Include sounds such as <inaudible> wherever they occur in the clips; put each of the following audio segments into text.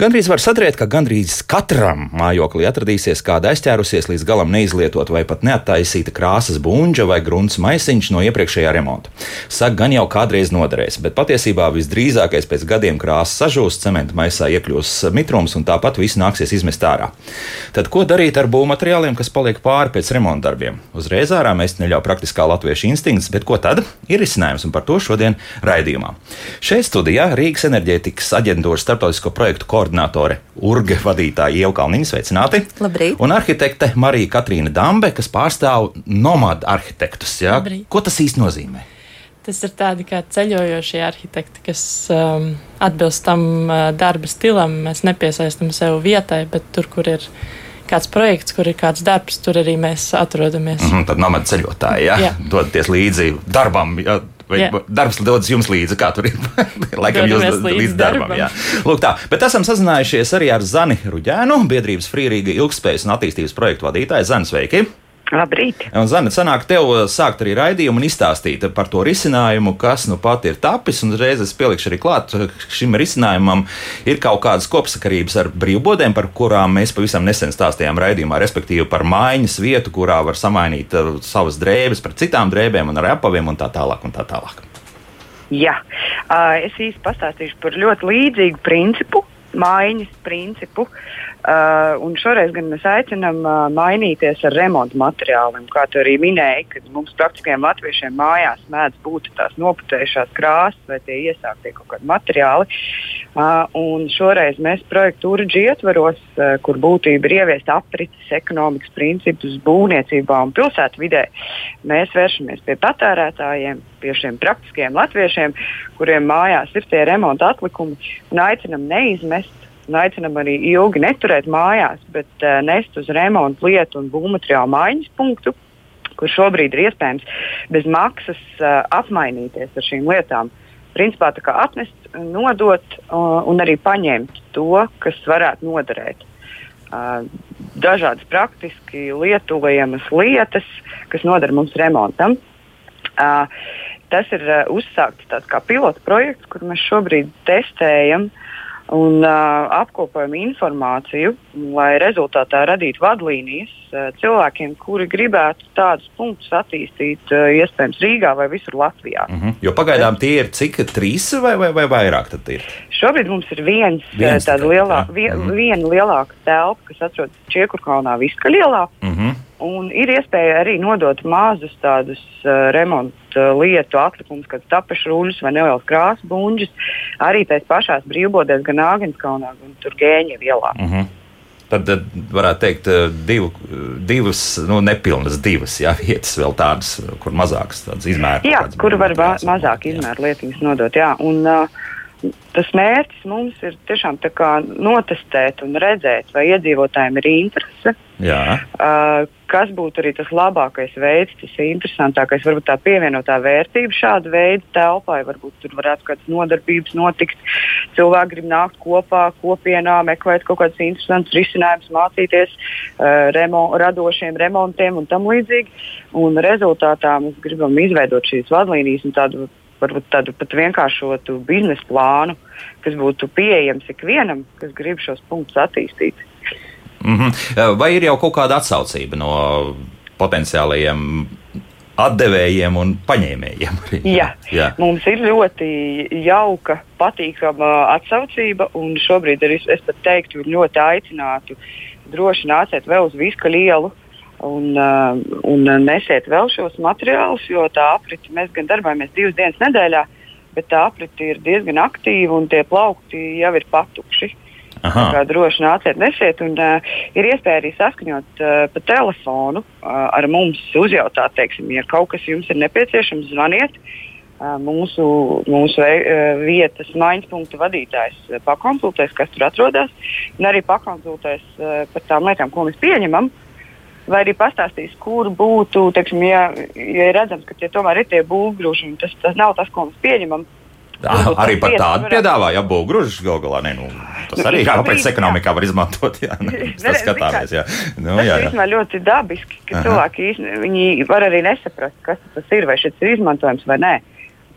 Gandrīz var satriekt, ka gandrīz katram mājoklī atradīsies kāda aizķērusies līdz galam neizlietota vai pat neattaisīta krāsas buļģa vai grunts maisiņš no iepriekšējā remonta. Saka, gan jau kādreiz noderēs, bet patiesībā visdrīzākais pēc gadiem krāsa sažūs, cementa maisā iekļūs mitrums un tāpat viss nāksies izmest ārā. Tad ko darīt ar būvmateriāliem, kas paliek pāri pēc remonta darbiem? Uzreiz ārā mēs neļauj praktiskā latviešu instinkts, bet ko tad? Ir risinājums un par to šodien raidījumā. Šeit studijā Rīgas enerģētikas aģentūras starptautisko projektu koordinātore Urge vadītāja Ieva Kalniņa. Sveicināti! Labrīt! Un arhitekte Marija Katrīna Dambe, kas pārstāv nomadu arhitektus. Ja? Labrīt. Ko tas īsti nozīmē? Tas ir tādi kā ceļojošie arhitekti, kas um, atbilst tam uh, darba stilam. Mēs nepiesaistam sev vietai, bet tur, kur ir kāds projekts, kur ir kāds darbs, tur arī mēs atrodamies. Mm -hmm, tad nomadu ceļotāji, ja? Jā. dodaties līdzi darbam. Ja? Vai Jā. darbs dodas jums līdzi, kā tur ir? <laughs> Laikam jūs līdzi līdzi darbam. darbam. Lūk, tā. Bet esam sazinājušies arī ar Zani Ruģēnu, biedrības Frīrīga ilgspējas un attīstības projektu vadītāju. Zani, sveiki! Labrīt! Un, Zana, sanāk tev uh, sākt arī raidījumu un izstāstīt par to risinājumu, kas nu pat ir tapis. Un reiz es pielikšu arī klāt, uh, šim risinājumam ir kaut kādas kopsakarības ar brīvbodēm, par kurām mēs pavisam nesen stāstījām raidījumā, respektīvi par mājiņas vietu, kurā var samainīt uh, savas drēbes par citām drēbēm un ar apaviem un tā tālāk. Un tā tālāk. Jā, es īsti pastāstīšu par ļoti līdzīgu principu, mājiņas principu. Uh, un šoreiz gan mēs aicinām uh, mainīties ar remontu materiāliem. Kā tu arī minēji, kad mums praktiskiem latviešiem mājās mēdz būt tās noputējušās krāsas vai tie iesāktie kaut kādi materiāli. Uh, un šoreiz mēs projektu Urģi ietvaros, uh, kur būtība ir ieviest aprits ekonomikas principus būvniecībā un pilsētvidē. Mēs vēršamies pie patērētājiem, pie šiem praktiskiem latviešiem, kuriem mājās ir tie remonta atlikumi, un aicinam neizmest un aicinam arī ilgi neturēt mājās, bet uh, nest uz remontu lietu un būvmateriālu maiņas punktu, kur šobrīd ir iespējams bez maksas uh, apmainīties ar šīm lietām. Principā tā kā atnest, nodot uh, un arī paņemt to, kas varētu noderēt. Uh, dažādas praktiski lietojamas lietas, kas noder mums remontam. Uh, tas ir uh, uzsākts tāds kā pilota projekts, kur mēs šobrīd testējam un uh, apkopojam informāciju, lai rezultātā radītu vadlīnijas uh, cilvēkiem, kuri gribētu tādus punktus attīstīt, uh, iespējams, Rīgā vai visur Latvijā. Mm -hmm. Jo pagaidām tie ir cik trīs vai, vai, vai vairāk? Šobrīd mums ir viens, Viens tāda lielā, vien, Mhm. viena lielāka telpa, kas atrodas Čiekurkalnā, Viskaļielā. Mm -hmm. Un ir iespēja arī nodot mazus tādus uh, remonta uh, lietu atlikumus, kā tapešu ruļus vai nelielas krāsas buļģus, arī tās pašās brīvbodēs, gan Āgānskalnā, gan Turgēņa vielā. Mm -hmm. Tad, tad varētu teikt, eh, divu, divas, nu, nepilnas divas jā, vietas, vēl tādas, kur mazākas izmērs. Jā, kur var ma mazāk izmēru lietiņas nodot. Jā. Un, uh, tas mērķis mums ir tiešām notestēt un redzēt, vai iedzīvotājiem ir interese. Jā, Uh, kas būtu arī tas labākais veids, tas interesantākais, varbūt tā pievienotā vērtība šāda veida telpai. Varbūt tur varētu kādas nodarbības notikt. Cilvēki grib nākt kopā, kopienā, meklēt kaut kādus interesantus risinājumus, mācīties uh, remo, radošiem remontiem un tam līdzīgi. Un rezultātā mēs gribam izveidot šīs vadlīnijas un tādu varbūt tādu pat vienkāršotu biznesa plānu, kas būtu pieejams ikvienam, kas grib šos punktus attīstīt. mm -hmm. vai ir jau kaut kāda atsaucība no potenciālajiem atdevējiem un paņēmējiem? Arī? Jā. Jā. Mums ir ļoti jauka, patīkama atsaucība, un šobrīd arī es pat teiktu, ļoti aicinātu droši nāciet vēl uz Viska lielu. Un, uh, un nesiet vēl šos materiālus, jo tā aprite mēs gan darbojamies divas dienas nedēļā, bet tā aprite ir diezgan aktīva un tie plaukti jau ir patukši. Tā Aha. kā droši nāciet, nesiet. Un, uh, ir iespēja arī saskaņot uh, pa telefonu uh, ar mums, uzjautāt, teiksim, ja kaut kas jums ir nepieciešams, zvaniet. Uh, mūsu mūsu uh, vietas maiņas punktu vadītājs uh, pakonsultēs, kas tur atrodas, un arī pakonsultēs uh, par tām lietām, ko mēs pieņemam. Vai arī pastāstīs, kur būtu, teiksim, ja, ja ir redzams, ka tie tomēr ir tie būvgrūži, un tas, tas nav tas, ko mēs pieņemam. Varbūt arī tas par tādu varētu- piedāvāja, ja būtu grūžs gal galā. Ne, nu, tas arī <laughs> šobrīd, kāpēc ekonomikā var izmantot. Jā, <laughs> Ne, tas skatāmies. Jā, nu, Tas jā, ir jā. īstenībā ļoti dabiski, ka Aha. cilvēki viņi var arī nesaprast, kas tas ir, vai šis ir izmantojams vai nē.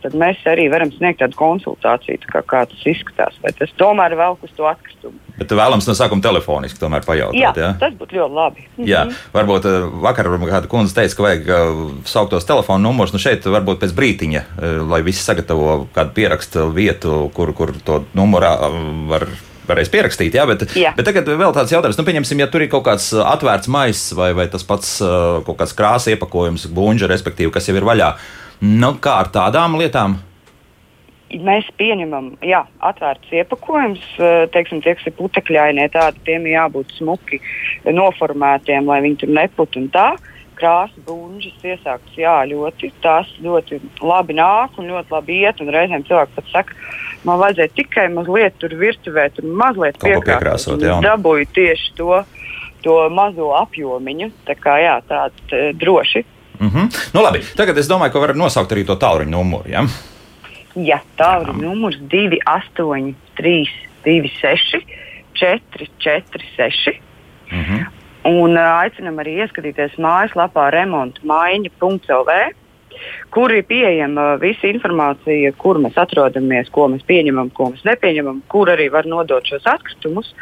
Tad mēs arī varam sniegt tādu konsultāciju, tā kā, kā tas izskatās. Vai tas tomēr vēl uz to atkritumu. Bet vēlams no sākuma telefoniski pajautāt. Jā, ja? tas būtu ļoti labi. Jā, varbūt eh, vakar kāda kundze teica, ka vajag uh, saukt tos telefonu numurus. Nu šeit varbūt pēc brītiņa, uh, lai visi sagatavo kādu pierakstu vietu, kur, kur to numurā uh, var. Varēs pierakstīt, jā, bet, Jā. bet tagad vēl tāds jautājums. Nu, pieņemsim, ja tur ir kaut kāds atvērts maiss vai, vai tas pats uh, kaut kāds krāsa iepakojums, buļbuļs, respektīvi, kas jau ir vaļā. Nu, kā ar tādām lietām? Mēs pieņemam, jā, atvērts iepakojums, eh, teiksim, tie, kas ir putekļainie, tādi tiem jābūt smuki noformētiem, lai viņi tur neput un tā. Krāsa, buļbuļs, iesāktas, jā, ļoti, tās ļoti labi nāk un ļoti labi iet. Un reizēm cilvēki pat saka, man vajadzēja tikai mazliet tur virtuvē, tur mazliet piekrāsot, Dabūju tieši to, to mazo apjomiņu, tā kā jā, tāda droši. Mm -hmm. nu, labi, tagad es domāju, ka varam nosaukt arī to tālruņa numuru. Ja? Jā, tā ir numurs 28, 3, 26, 4, 4, 6. Mm -hmm. Un aicinam arī ieskatīties mājaslapā remontmaiņa.lv, kur ir pieejama visa informācija, kur mēs atrodamies, ko mēs pieņemam, ko mēs nepieņemam, kur arī var nodot šos atkritumus.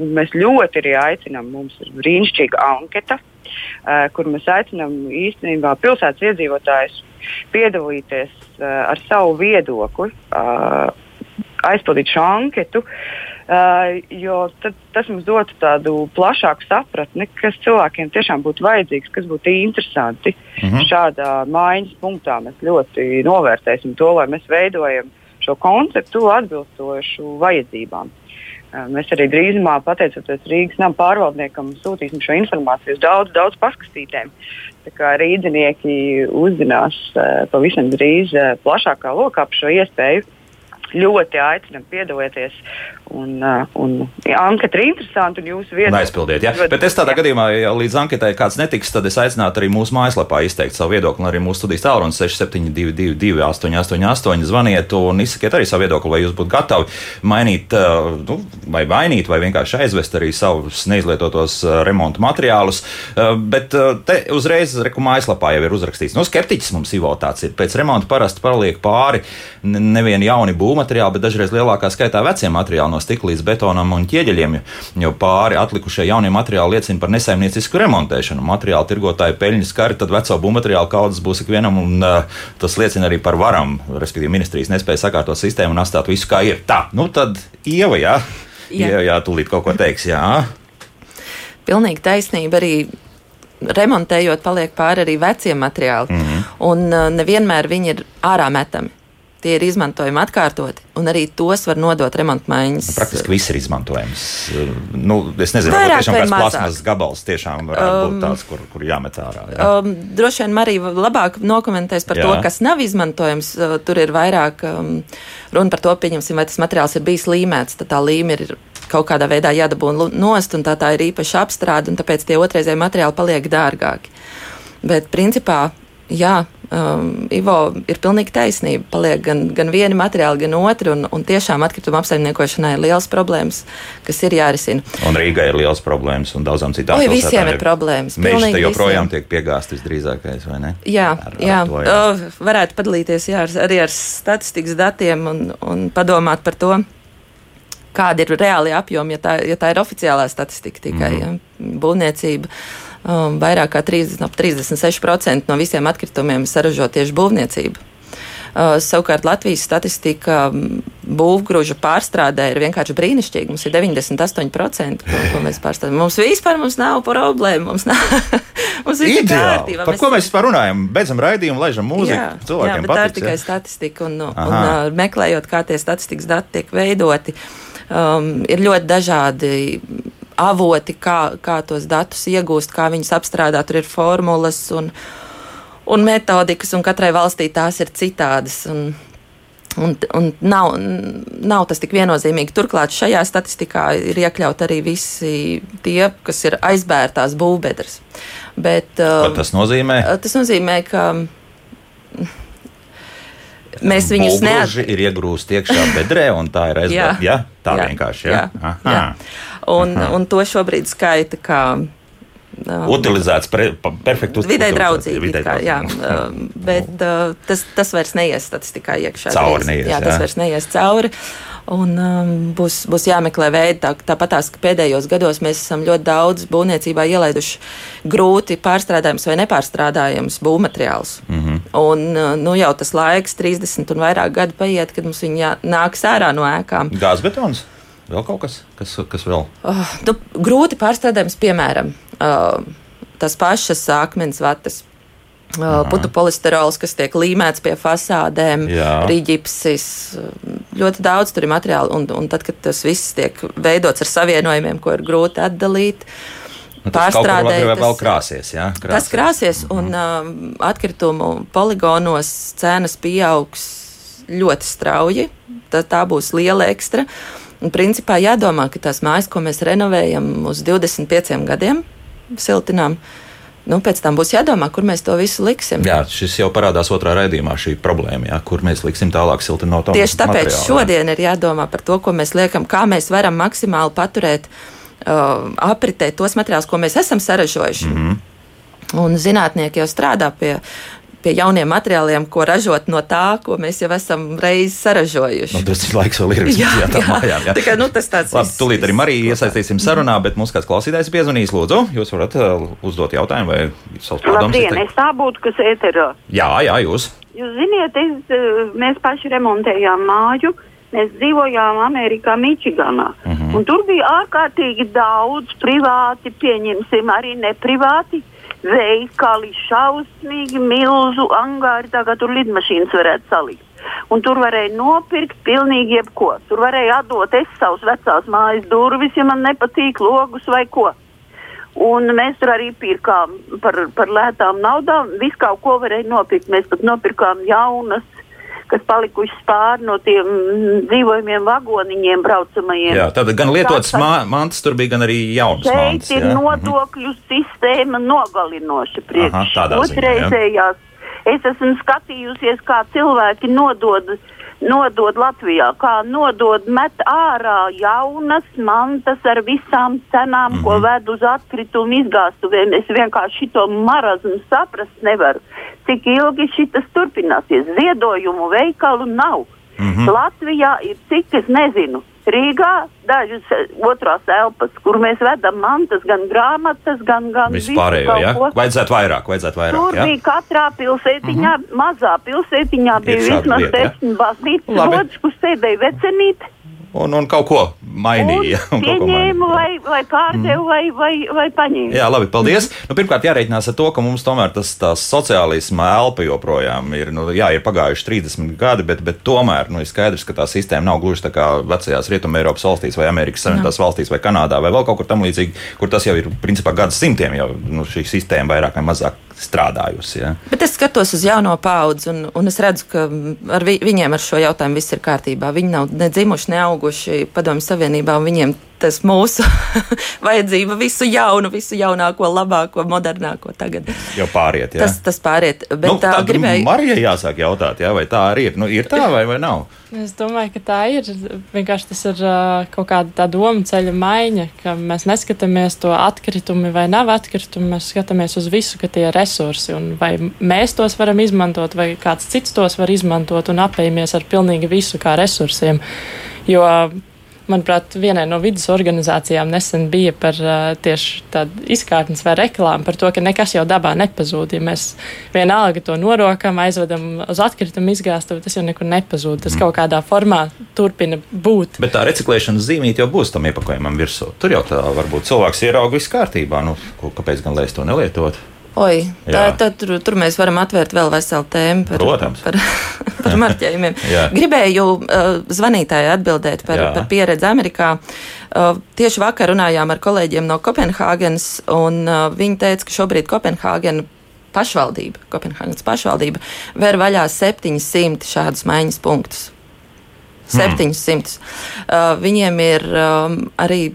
Un mēs ļoti arī aicinām, mums ir brīnišķīga anketa, kur mēs aicinām īstenībā pilsētas iedzīvotājus piedalīties ar savu viedokli, aizpildīt šo anketu. Uh, jo tad, tas mums dotu tādu plašāku sapratni, kas cilvēkiem tiešām būtu vajadzīgs, kas būtu interesanti. Mm. -hmm. Šādā mājiņas punktā mēs ļoti novērtēsim to, lai mēs veidojam šo konceptu atbilstošu vajadzībām. Uh, Mēs arī drīzumā, pateicoties Rīgas nama pārvaldniekam, sūtīsim šo informāciju uz daudz, daudz paskatītēm. Rīznieki uzzinās uh, pavisam drīz plašākā lokā par šo iespēju. Ļoti aicinām piedalīties. Un, uh, un ja anketa ir interesanta un Un vieta. aizpildiet, ja? Bet es tādā gadījumā, ja līdz anketai kāds netiks, tad es aicinātu arī mūsu mājaslapā izteikt savu viedokli, un arī mūsu studijas tālrunis 6722, 888, zvaniet un izsakiet arī savu viedokli, vai jūs būtu gatavi mainīt, uh, nu, vai mainīt, vai vienkārši aizvest arī savus neizlietotos uh, remonta materiālus. Bet te uzreiz, reku mājaslapā jau ir uzrakstīts, nu, skeptiķis mums Ivo tāds ir. Pēc remonta parasti paliek pāri ne- nevien jauni būvmateriāli, bet dažreiz lielākā skaitā vecie materiāli no stikla līdz betonam un ķieģeļiem, jo- pāri atlikušie jaunie materiāli liecina par nesaimniecisku remontēšanu. Materiāla tirgotāji peļņas kari, tad veco būvmateriālu kaudzes būs ikvienam, un uh, tas liecina arī par varam, respektīvi ministrijas nespēja sakārtot sistēmu un atstāt visu kā ir. Tā, nu tad Ieva, jā, Jā. jā, jā tūlīt kaut ko teiks, jā. Pilnīgi taisnība arī. Remontējot, paliek pāri arī vecie materiāli. Mm Mhm. -hmm. Un nevienmēr viņi ir ārā metami. Tie ir izmantojami atkārtoti, un arī tos var nodot remontmaiņas. Praktiski viss ir izmantojams. Nu, es nezinu, Vairāk tiešām kāds plasmas gabals tiešām varētu um, būt tāds, kur, kur jāmet ārā. Jā. Um, droši vien Marija labāk nokomentēs par Jā. to, kas nav izmantojams. Uh, tur ir vairāk um, runa par to, pieņemsim, vai tas materiāls ir bijis līmēts. Tad tā līme ir kaut kādā veidā jādabūna nost, un tā, tā ir īpaša apstrāde, un tāpēc tie otrreizēji materiāli paliek dārgāki. Bet principā. Jā, um, Ivo ir pilnīgi taisnība. Paliek gan, gan vieni materiāli, gan otri. Un, un tiešām atkrituma apsaimniekošanai ir liels problēmas, kas ir jārisina. Un Rīgai ir liels problēmas, un daudzām citām pilsētām visiem ir problēmas, te joprojām visiem. tiek piegāzti visdrīzākais, vai ne? Jā, Ar- ar jā. to, jā. Uh, varētu padalīties jā, ar, arī ar statistikas datiem un, un padomāt par to, kāda ir reāli apjomi, ja tā, ja tā ir oficiālā statistika tikai mm. ja, būvniecība. Um, vairāk kā 30, ap 36% no visiem atkritumiem saražo tieši būvniecība. Uh, savukārt Latvijas statistika mm, būvgrūža pārstrādē ir vienkārši brīnišķīga. Mums ir 98%, ko, ko mēs pārstrādājam. Mums vispār mums nav problēma. Mums, nav, <laughs> mums ir kārtībā. Par Mēs- ko mēs vispār runājam? Beidzam raidījumu, laižam mūziku. Jā, jā, Cilvēkiem bet tā ir tikai ja? statistika. Un, un, Aha. uh, meklējot, kā tie statistikas dati tiek veidoti, um, ir ļoti dažādi avoti, kā, kā tos datus iegūst, kā viņus apstrādāt. Tur ir formulas un, un metodikas, un katrai valstī tās ir citādas. Un, Un, un nav, nav tas tik viennozīmīgi. Turklāt šajā statistikā ir iekļaut arī visi tie, kas ir aizbērtās būvbedres. Bet, Ko um, tas nozīmē? Tas nozīmē, ka mēs viņus neat... Būvgruži ir iegrūsti iekšā bedrē, un tā ir <laughs> Jā. aizbēgta. Jā, tā Jā. vienkārši. Jā. Jā. Aha. Un, un to šobrīd skaita kā um, Utilizēts, pre, perfekti Vidē utilizēts, draudzīgi. vidē Kā, jā, um, bet uh, tas, tas vairs neies statistikā iekšā. Cauri neies, jā, jā. tas vairs neies cauri. Un um, būs, būs jāmeklē veidi, tā, tāpatās, ka pēdējos gados mēs esam ļoti daudz būvniecībā ielaiduši grūti pārstrādājumus vai nepārstrādājumus būvmateriālus. Mm. -hmm. Un uh, nu, jau tas laiks, 30 un vairāk gadi paiet, kad mums viņi nāks ārā no ēkām. Gāzbetons? Vēl kaut kas? Kas, kas vēl? Uh, nu, grūti pārstrādājums, piemēram, uh, tas pašas akmens vatas. Uh, putu polisterols, kas tiek līmēts pie fasādēm, rīģipsis, uh, ļoti daudz tur ir materiāli. Un, un tad, kad tas viss tiek veidots ar savienojumiem, ko ir grūti atdalīt, Nu, tas pārstrādē, vēl, vēl tas- krāsies, jā? Tas krāsies, un uh, atkritumu poligonos cenas pieaugs ļoti strauji. Tā, tā būs liela ekstra. Un principā jādomā, ka tās mājas, ko mēs renovējam uz 25 gadiem, siltinām, nu, pēc tam būs jādomā, kur mēs to visu liksim. Jā, šis jau parādās otrā raidījumā, šī problēma, jā, kur mēs liksim tālāk siltinotu Tieši tāpēc materiālu, jā. šodien ir jādomā par to, ko mēs liekam, kā mēs varam maksimāli paturēt uh, apritē tos materiālus, ko mēs esam saražojuši. Mm. -hmm. Un zinātnieki jau strādā pie, pie jauniem materiāliem, ko ražot no tā, ko mēs jau esam reiz saražojuši. Nu, tas laiks vēl ir vismaz Jā, jā. mājām. Jā. Tikai, nu, tas tāds Labi, tūlīt arī Mariju iesaistīsim sarunā, bet mums kāds klausītājs piezvanīs, lūdzu. Jūs varat uh, uzdot jautājumu vai savus pārdomas. Labdien, es tā būtu, kas ēterā. Jā, jā, jūs. Jūs ziniet, es, eh, mēs paši remontējām māju. Mēs dzīvojām Amerikā, Mičiganā. Uh -huh. Un tur bija ārkārtīgi daudz privāti, pieņemsim, arī neprivāti veikali, šausmīgi milzu angāri, tā kā tur lidmašīnas varētu salikt. Un tur varēja nopirkt pilnīgi jebko. Tur varēja atdot es savus vecās mājas durvis, ja man nepatīk logus vai ko. Un mēs tur arī pirkām par, par lētām naudām. Visu kaut ko varēja nopirkt. Mēs pat nopirkām jaunas, kas palikušas pāri no tiem dzīvojumiem vagoniņiem braucamajiem. Jā, tad gan lietotas mā- mantas, tur bija gan arī jaunas Šeit mantas. ir jā. Mhm. nodokļu sistēma nogalinoša priekš Aha, ziņā, jā. otrreizējās. Es esmu skatījusies, kā cilvēki nodod, nodod Latvijā, kā nodod met ārā jaunas mantas ar visām cenām, mm -hmm. ko Mhm. ved uz atkritumu izgāstuvēm. Es vienkārši šito marazmu saprast nevaru. Cik ilgi šitas turpināsies? Ziedojumu veikalu nav. Mm. -hmm. Latvijā ir cik es nezinu. Rīgā dažas eh, otrās elpas, kur mēs vedam mantas, gan grāmatas, gan, gan Vispārējo, ko. Vajadzētu vairāk, vajadzētu vairāk. Tur jā. bija katrā pilsētiņā, mm -hmm. mazā pilsētiņā bija vismaz desmit baznīcas rodas, kur sēdēja vecenīti. Un, un kaut ko mainīja. Pieņēmu, vai, vai pārdevu, mm. vai, vai, vai paņēmu. Jā, labi, paldies. Nu, pirmkārt, jārēķinās ar to, ka mums tomēr tas sociālisma elpa joprojām ir. Nu, jā, ir pagājuši 30 gadi, bet, bet tomēr nu, ir skaidrs, ka tā sistēma nav gluži tā kā vecajās Rietumē Eiropas valstīs vai Amerikas Savienotās valstīs vai Kanādā vai vēl kaut kur tam līdzīgi, kur tas jau ir principā gadsimtiem jau nu, šī sistēma vairāk vai mazāk strādājusi. Ja? Bet es skatos uz jauno paudzi, un, un es redzu, ka ar vi, viņiem ar šo jautājumu viss ir kārtībā. Viņi nav ne dzimuši, ne auguši Padomju Savienībā, un viņiem tas mūsu <laughs> vajadzība visu jaunu, visu jaunāko, labāko, modernāko tagad. Jau pāriet. Ja? Tas, tas pāriet. Bet nu, tā tad gribēju. Marijai jāsāk jautāt, ja? vai tā arī ir. Nu, ir tā vai, vai nav? Es domāju, ka tā ir. Vienkārši tas ir kaut kāda tā doma ceļa maiņa, ka mēs neskatāmies to atkritumu vai nav atkritumu. Mēs skatāmies uz visu, ka tie ir resursi un vai mēs tos varam izmantot, vai kāds cits tos var izmantot un apējamies ar pilnīgi visu kā resursiem. Jo, manuprāt, vienai no vidas organizācijām nesen bija par tieši tādu izkārtnes vai reklāmu par to, ka nekas jau dabā nepazūd. Ja mēs vienalga to norokam, aizvedam uz atkritumu izgāstuvi, tas jau nekur nepazūd. Tas kaut kādā formā turpina būt. Bet tā reciklēšanas zīmīte jau būs tam iepakojumam virsū. Tur jau tā varbūt cilvēks ierauga viss kārtībā. Nu, kāpēc gan lai es to nelietot? Oi, tā, tā, tur, tur mēs varam atvērt vēl veselu tēmu par, Protams. par, <laughs> par marķējumiem. Gribēju uh, zvanītāji atbildēt par, Jā. par pieredzi Amerikā. Uh, tieši vakar runājām ar kolēģiem no Kopenhāgenes, un uh, viņi teica, ka šobrīd Kopenhāgena pašvaldība, Kopenhāgenes pašvaldība ver vaļā 700 šādus maiņas punktus. 700. Uh, viņiem ir um, arī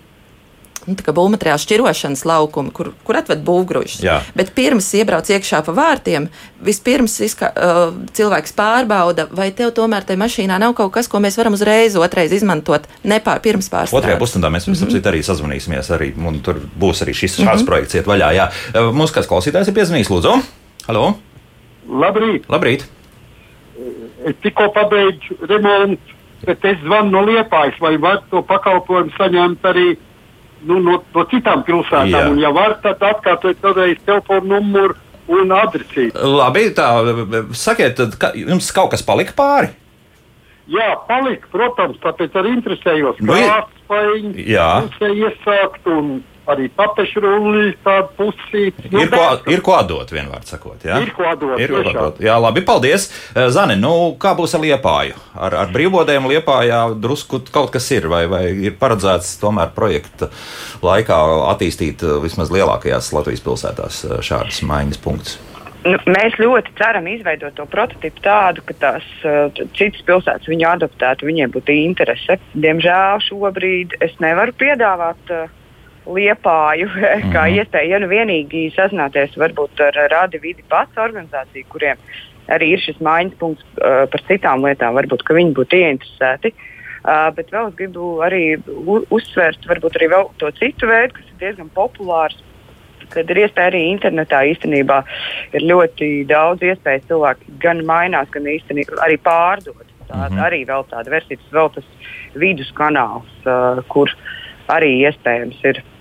nu, būvmateriālu šķirošanas laukumi, kur, kur atved būvgrūžus. Bet pirms iebrauc iekšā pa vārtiem, vispirms izka, uh, cilvēks pārbauda, vai tev tomēr tajā mašīnā nav kaut kas, ko mēs varam uzreiz, otrais izmantot, nepār, pirms pārstrādes. Otrajā pusstundā mēs mm -hmm. arī sazvanīsimies, arī, un tur būs arī šis šāds mm -hmm. projekts iet vaļā. Jā. Uh, mums kāds klausītājs ir piezvanījis, lūdzu. Halo! Labrīt! Labrīt. Es tikko pabeidzu remontu, bet es zvanu no Liepājas, vai var to pakalpojumu saņemt arī nu, no, no citām pilsētām. Un, ja var, tad atkārtojiet vēlreiz telefonu numuru un adresi. Labi, tā sakiet, tad ka, jums kaut kas palika pāri? Jā, palika, protams, tāpēc arī interesējos. Nu, Kāds spaiņi, iesākt un arī papešu rullī, tādu pusi. Nu, ir, ko, ir ko atdot, vienvārds sakot. Jā? Ir ko atdot. Ir ko atdot. Jā, labi, paldies. Eh, Zani, nu, kā būs ar liepāju? Ar, ar brīvbodēm liepājā drusku kaut kas ir, vai, vai ir paredzēts tomēr projekta laikā attīstīt eh, vismaz lielākajās Latvijas pilsētās eh, šādas maiņas punktus? Nu, mēs ļoti ceram izveidot to prototipu tādu, ka tās uh, citas pilsētas viņu adaptētu, viņiem būtu interese. Diemžēl šobrīd es nevaru piedāvāt uh, liepāju, mm. <laughs> kā mhm. iespēju, ja nu vienīgi sazināties varbūt ar Rādi Vidi pats organizāciju, kuriem arī ir šis mājiņas punkts uh, par citām lietām, varbūt viņi būtu ieinteresēti. Uh, bet vēl es gribu arī uzsvērt varbūt arī to citu veidu, kas ir diezgan populārs. Kad ir iespēja arī internetā īstenībā ir ļoti daudz iespēju cilvēki gan mainās, gan īstenībā arī pārdot. Tā mm -hmm. arī vēl tāda versija, vēl tas vidus kanāls, uh, kur arī iespējams ir Eh,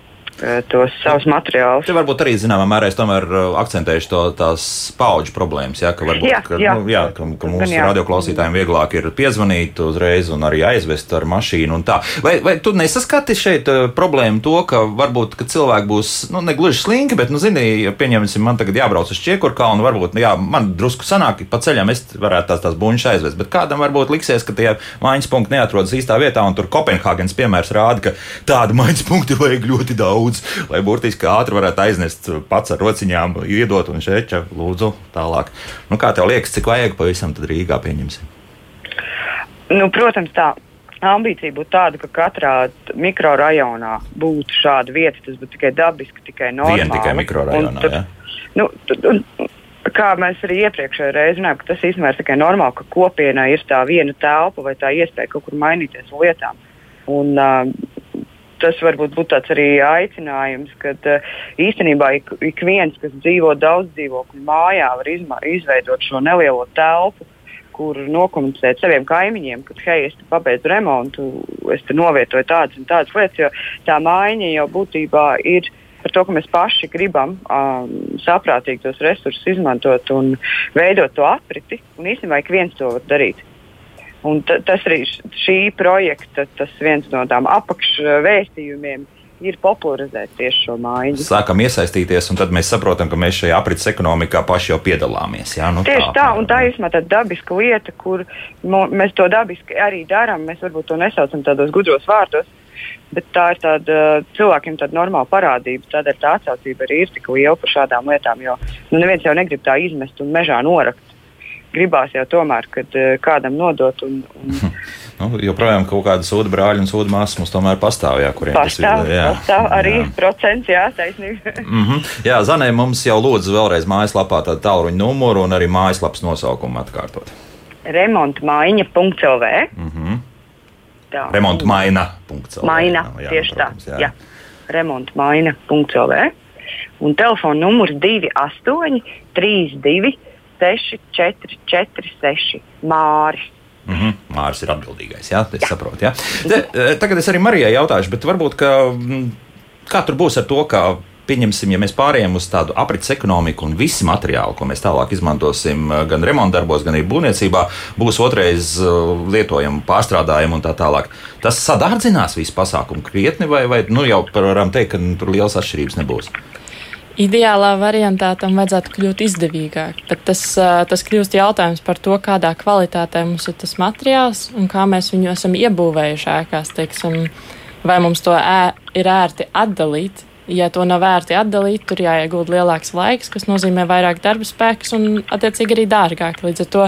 tos savus materiālus. Te varbūt arī zināmā mērā es tomēr akcentēšu to tās paudžu problēmas, ja, ka varbūt jā, ka, jā. Nu, jā, ka, ka mūsu radioklausītājiem vieglāk ir piezvanīt uzreiz un arī aizvest ar mašīnu un tā. Vai, vai tu nesaskati šeit problēmu to, ka varbūt ka cilvēki būs nu, ne gluži slinki, bet, nu, zini, pieņemsim, man tagad jābrauc uz Čiekurkalnu, varbūt, nu, jā, man drusku sanāk, pa ceļam es varētu tās, tās buņšas aizvest, bet kādam varbūt liksies, ka tie mājas punkti neatrodas īstā vietā, un tur Kopenhāgens piemērs rāda, ka tādu mājas punktu vajag ļoti daudz daudz, lai burtiski ātri varētu aiznest pats ar rociņām, iedot un šeit, lūdzu, tālāk. Nu, kā tev liekas, cik vajag pavisam tad Rīgā pieņemsim? Nu, protams, tā ambīcija būtu tāda, ka katrā mikrorajonā būtu šāda vieta. Tas būtu tikai dabiski, tikai normāli. Vien tikai mikrorajonā. Tad, ja? nu, tad, un, kā mēs arī iepriekšējā reizē runājām, tas īstenībā ir tikai normāli, ka kopienai ir tā viena telpa vai tā iespēja kaut kur mainīties lietām. Un, uh, tas varbūt būtu tāds arī aicinājums, ka uh, īstenībā ik, ik viens, kas dzīvo daudz dzīvokļu mājā, var izma, izveidot šo nelielo telpu, kur nokomunicēt saviem kaimiņiem, ka, hei, es pabeidzu remontu, es te novietoju tādas un tādas lietas, jo tā maiņa jau būtībā ir par to, ka mēs paši gribam um, saprātīgi tos resursus izmantot un veidot to apriti. Un īstenībā ik viens to var darīt. Un tas arī šī projekta viens no tām apakšvēstījumiem ir popularizēt tieši šo mājiņu. Sākam iesaistīties, un tad mēs saprotam, ka mēs šajā aprits ekonomikā paši jau piedalāmies. Jā, nu, tieši tā, tā un tā ir tāda dabiska lieta, kur mēs to dabiski arī darām. Mēs varbūt to nesaucam tādos gudros vārdos. Bet tā ir tāda cilvēkiem tāda normāla parādība. Tādēļ tā atsaucība arī ir tik liela par šādām lietām. Jo nu, neviens jau negrib tā izmest un mežā norakt gribās jau tomēr, kad uh, kādam nodot. Un, un... Nu, joprojām kaut kāda sūda brāļa un sūda māsas mums tomēr pastāv. Jā, pastāv, tas ir. Jā, pastāv arī jā. procents, jā, taisnība. mm -hmm. Jā, Zanē, mums jau lūdzu vēlreiz mājaslapā tādu tālruņa numuru un arī mājaslapas nosaukumu atkārtot. Remontmaiņa.lv mm -hmm. Remontmaina.lv Maina, jā, tieši protams, tā. Jā. Jā. Remontmaina.lv un telefona numurs 28 32 6, 4, 4, 6 māris. Mm -hmm. Māris ir atbildīgais. Jā, jā. saprotu. Jā. Te, e, tagad es arī Marijai jautāšu, bet varbūt ka, kā tur būs ar to, ka pieņemsim, ja mēs pārējām uz tādu aprits ekonomiku un visi materiāli, ko mēs tālāk izmantosim e, gan remontdarbos, gan arī būvniecībā, būs otrais e, lietojami, pārstrādājami un tā tālāk. Tas sadārdzinās visu pasākumu krietni, vai, vai nu, jau varam teikt, ka tur liels atšķirības nebūs? Ideālā variantā tam vajadzētu kļūt izdevīgāk, bet tas, tas kļūst jautājums par to, kādā kvalitātē mums ir tas materiāls un kā mēs viņu esam iebūvējuši ēkās. Teiksim, vai mums to ē, ir ērti atdalīt? Ja to nav vērti atdalīt, tur jāiegūt lielāks laiks, kas nozīmē vairāk darba spēks un, attiecīgi, arī dārgāk. Līdz ar to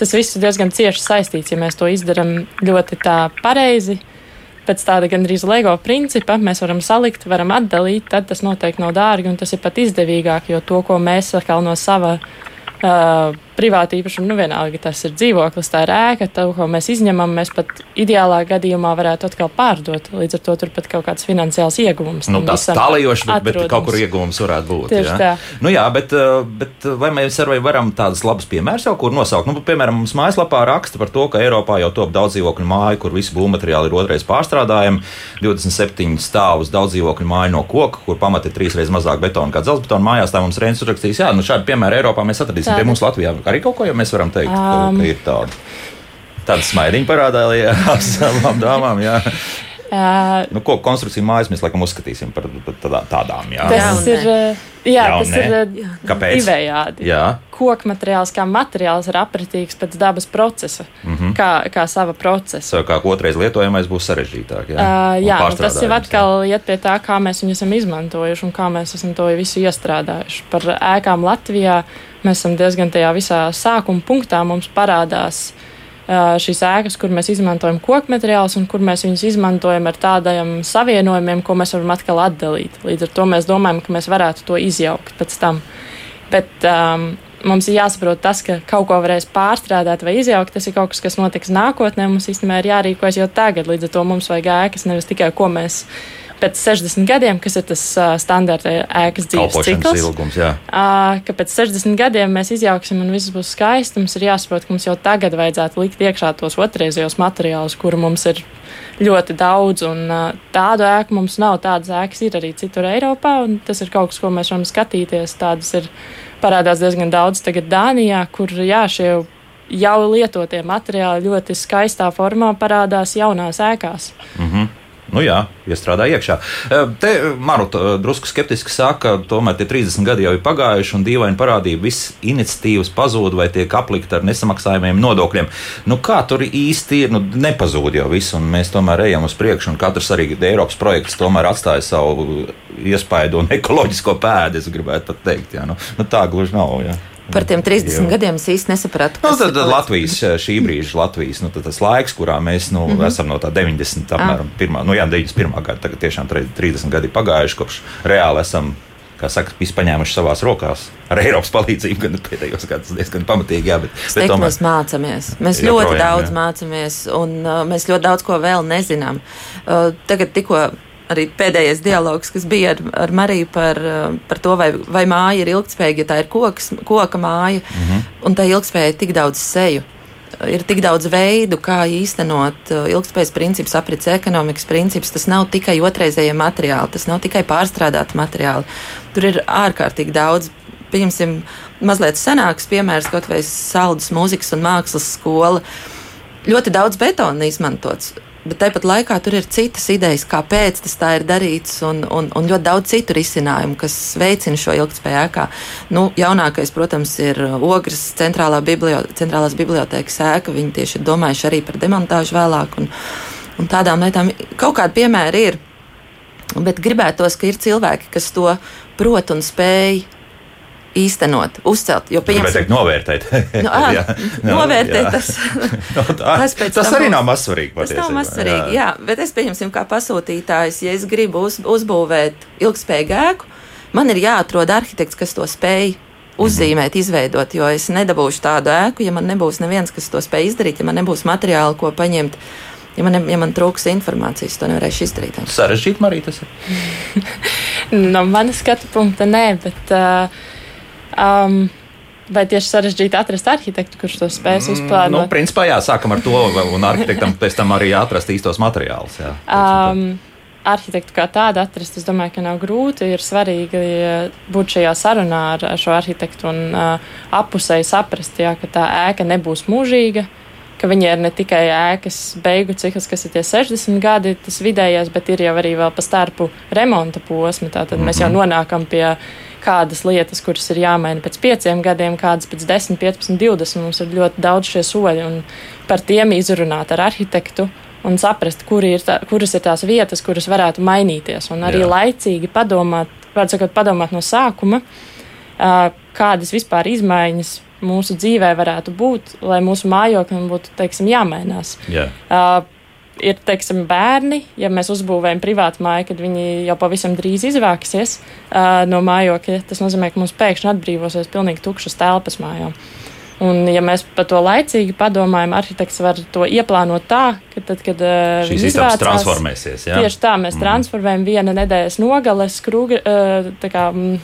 tas viss ir diezgan cieši saistīts. Ja mēs to izdarām ļoti tā pareizi, pēc tāda gandrīz LEGO principa mēs varam salikt, varam atdalīt, tad tas noteikti nav dārgi un tas ir pat izdevīgāk, jo to, ko mēs atkal no sava uh, privāti īpašumu, nu vienalga tas ir dzīvoklis, tā ir ēka, to, ko mēs izņemam, mēs pat ideālā gadījumā varētu atkal pārdot. Līdz ar to tur pat kaut kāds finansiāls ieguvums. Nu, tas tālajoši, bet, bet kaut kur ieguvums varētu būt. Tieši jā. tā. Nu, jā, bet, bet vai mēs arī varam tādas labas piemērs jau kur nosaukt? Nu, piemēram, mums mājaslapā raksta par to, ka Eiropā jau top daudz dzīvokļu māju, kur visi būvmateriāli ir otrais pārstrādājumi, 27 stāvus daudz dzīvokļu māju no koka, kur pamati ir trīsreiz mazāk betona kā dzelzbetona mājās. Tā mums Reins uzrakstīs, jā, nu šādu piemēru Eiropā mēs atradīsim Tāda. pie mums Latvijā arī kaut ko, ja mēs varam teikt, um, ka ir tāda. Tāda smaidiņa parādījās <laughs> savām dāmām. Jā. Uh, nu, ko konstrukciju mājas mēs laikam uzskatīsim par, par tādām? Jā, tas ir, jā, tas ir Kāpēc? divējādi. Jā. Koka materiāls kā materiāls ir apratīgs pēc dabas procesa, mm -hmm. kā, kā sava procesa. Kā otrais lietojamais būs sarežģītāk. Jā, uh, jā tas jau atkal jā. iet pie tā, kā mēs viņu esam izmantojuši un kā mēs esam to visu iestrādājuši. Par ēkām Latvijā mēs esam diezgan tajā visā sākuma punktā mums parādās šīs ēkas, kur mēs izmantojam koku materiālus un kur mēs viņus izmantojam ar tādiem savienojumiem, ko mēs varam atkal atdalīt. Līdz ar to mēs domājam, ka mēs varētu to izjaukt pēc tam. Bet um, mums ir jāsaprot tas, ka kaut ko varēs pārstrādāt vai izjaukt. Tas ir kaut kas, kas notiks nākotnē. Mums īstenībā ir jārīkojas jau tagad. Līdz ar to mums vajag ēkas, nevis tikai ko mēs pēc 60 gadiem, kas ir tas uh, standarta ēkas dzīves cikls. Ilgums, jā. uh, ka pēc 60 gadiem mēs izjauksim un viss būs skaisti. Mums ir jāsaprot, ka mums jau tagad vajadzētu likt iekšā tos otrreizējos materiālus, kuru mums ir ļoti daudz. Un, uh, tādu ēku mums nav. Tādas ēkas ir arī citur Eiropā, un tas ir kaut kas, ko mēs varam skatīties. Tādas ir parādās diezgan daudz tagad Dānijā, kur jā, šie jau lietotie materiāli ļoti skaistā formā parādās jaunās ēkās. Mm -hmm. Nu jā, iestrādā iekšā. Te Maruta drusku skeptiski saka, ka tomēr tie 30 gadi jau ir pagājuši un dīvaini parādība, visas iniciatīvas pazūd vai tiek aplikta ar nesamaksājumiem nodokļiem. Nu, kā tur īsti ir? Nu, nepazūd jau viss, un mēs tomēr ejam uz priekšu, un katrs arī Eiropas projekts tomēr atstāja savu iespaidu un <laughs> ekoloģisko pēdu, es gribētu pat teikt. Jā. Nu, nu, tā gluži nav. Jā. Par tiem 30 Jā. gadiem es īsti nesapratu. Nu, tad, tad Latvijas, šī brīža Latvijas, nu, tas laiks, kurā mēs nu, mm -hmm. esam no tā 90. apmēram, ah. pirmā, nu, jā, 91. gada, tagad tiešām 30 gadi pagājuši, kopš reāli esam kā saka, paņēmuši savās rokās ar Eiropas palīdzību. Gan pēdējos gados diezgan pamatīgi, jā, bet, bet tomēr mēs mācāmies. Mēs ļoti projām, daudz jā. mācāmies, un uh, mēs ļoti daudz ko vēl nezinām. Uh, tagad tikko arī pēdējais dialogs, kas bija ar, ar Mariju par, eh, par to, vai, vai māja ir ilgspējīga, ja tā ir koks, koka māja, mm -hmm. un tā ilgspēja ir tik daudz seju. Ir tik daudz veidu, kā īstenot eh, ilgspējas principus, aprits ekonomikas principus. Tas nav tikai otrreizējie materiāli, tas nav tikai pārstrādāti materiāli. Tur ir ārkārtīgi daudz. Pieņemsim, mazliet senāks piemērs, kaut vai saldus mūzikas un mākslas skola. Ļoti daudz betona izmantots bet tāpat laikā tur ir citas idejas, kāpēc tas tā ir darīts, un, un, un ļoti daudz citu risinājumu, kas veicina šo ilgspējā. Nu, jaunākais, protams, ir Ogres centrālā biblioteka, centrālās bibliotēkas ēka. Viņi tieši ir domājuši arī par demontāžu vēlāk, un, un tādām lietām kaut kādi piemēri ir. Bet gribētos, ka ir cilvēki, kas to prot un spēj īstenot, uzcelt. Jo, pieņemsim, teikt, novērtēt. <laughs> nu, <laughs> à, jā, <laughs> novērtēt jā. tas, no, tā, tas, tas arī nav mazsvarīgi. Tas nav mazsvarīgi, jā. jā. Bet es pieņemsim, kā pasūtītājs, ja es gribu uz, uzbūvēt ilgspējīgu ēku, man ir jāatrod arhitekts, kas to spēj uzzīmēt, mm -hmm. izveidot, jo es nedabūšu tādu ēku, ja man nebūs neviens, kas to spēj izdarīt, ja man nebūs materiāli, ko paņemt. Ja man, ja man trūks informācijas, to nevarēšu izdarīt. Sarežģīti, Marija, tas ir. no manas skatu punkta, nē, bet uh, Um, Vai tieši sarežģīti atrast arhitektu, kurš to spēs uzplānot? Mm, nu, principā, jā, sākam ar to, un arhitektam pēc tam arī atrast īstos materiālus. Jā, um, arhitektu kā tādu atrast, es domāju, ka nav grūti. Ir svarīgi būt šajā sarunā ar, šo arhitektu un uh, apusēji saprast, jā, ka tā ēka nebūs mūžīga. Ka viņi ir ne tikai ēkas beigu cikls, kas ir tie 60 gadi, tas vidējais, bet ir jau arī vēl pa starpu remonta posmi. Tātad mm -hmm. mēs jau mhm. nonākam pie kādas lietas, kuras ir jāmaina pēc pieciem gadiem, kādas pēc 10, 15, 20. Mums ir ļoti daudz šie soļi, un par tiem izrunāt ar arhitektu un saprast, kur ir tā, kuras ir tās vietas, kuras varētu mainīties. Un arī Jā. laicīgi padomāt, sakot, padomāt no sākuma, kādas vispār izmaiņas mūsu dzīvē varētu būt, lai mūsu mājoklim būtu teiksim, jāmainās. Jā. Uh, ir teiksim, bērni, ja mēs uzbūvējam privātu māju, kad viņi jau pavisam drīz izvāksies uh, no mājokļa. Tas nozīmē, ka mums pēkšņi atbrīvosies pilnīgi tukšas telpas mājām. Un, ja mēs par to laicīgi padomājam, arhitekts var to ieplānot tā, ka tad, kad uh, šīs istabas transformēsies, jā? tieši tā mēs mm. transformējam viena nedēļas nogales krūga, uh, tā kā. Mm,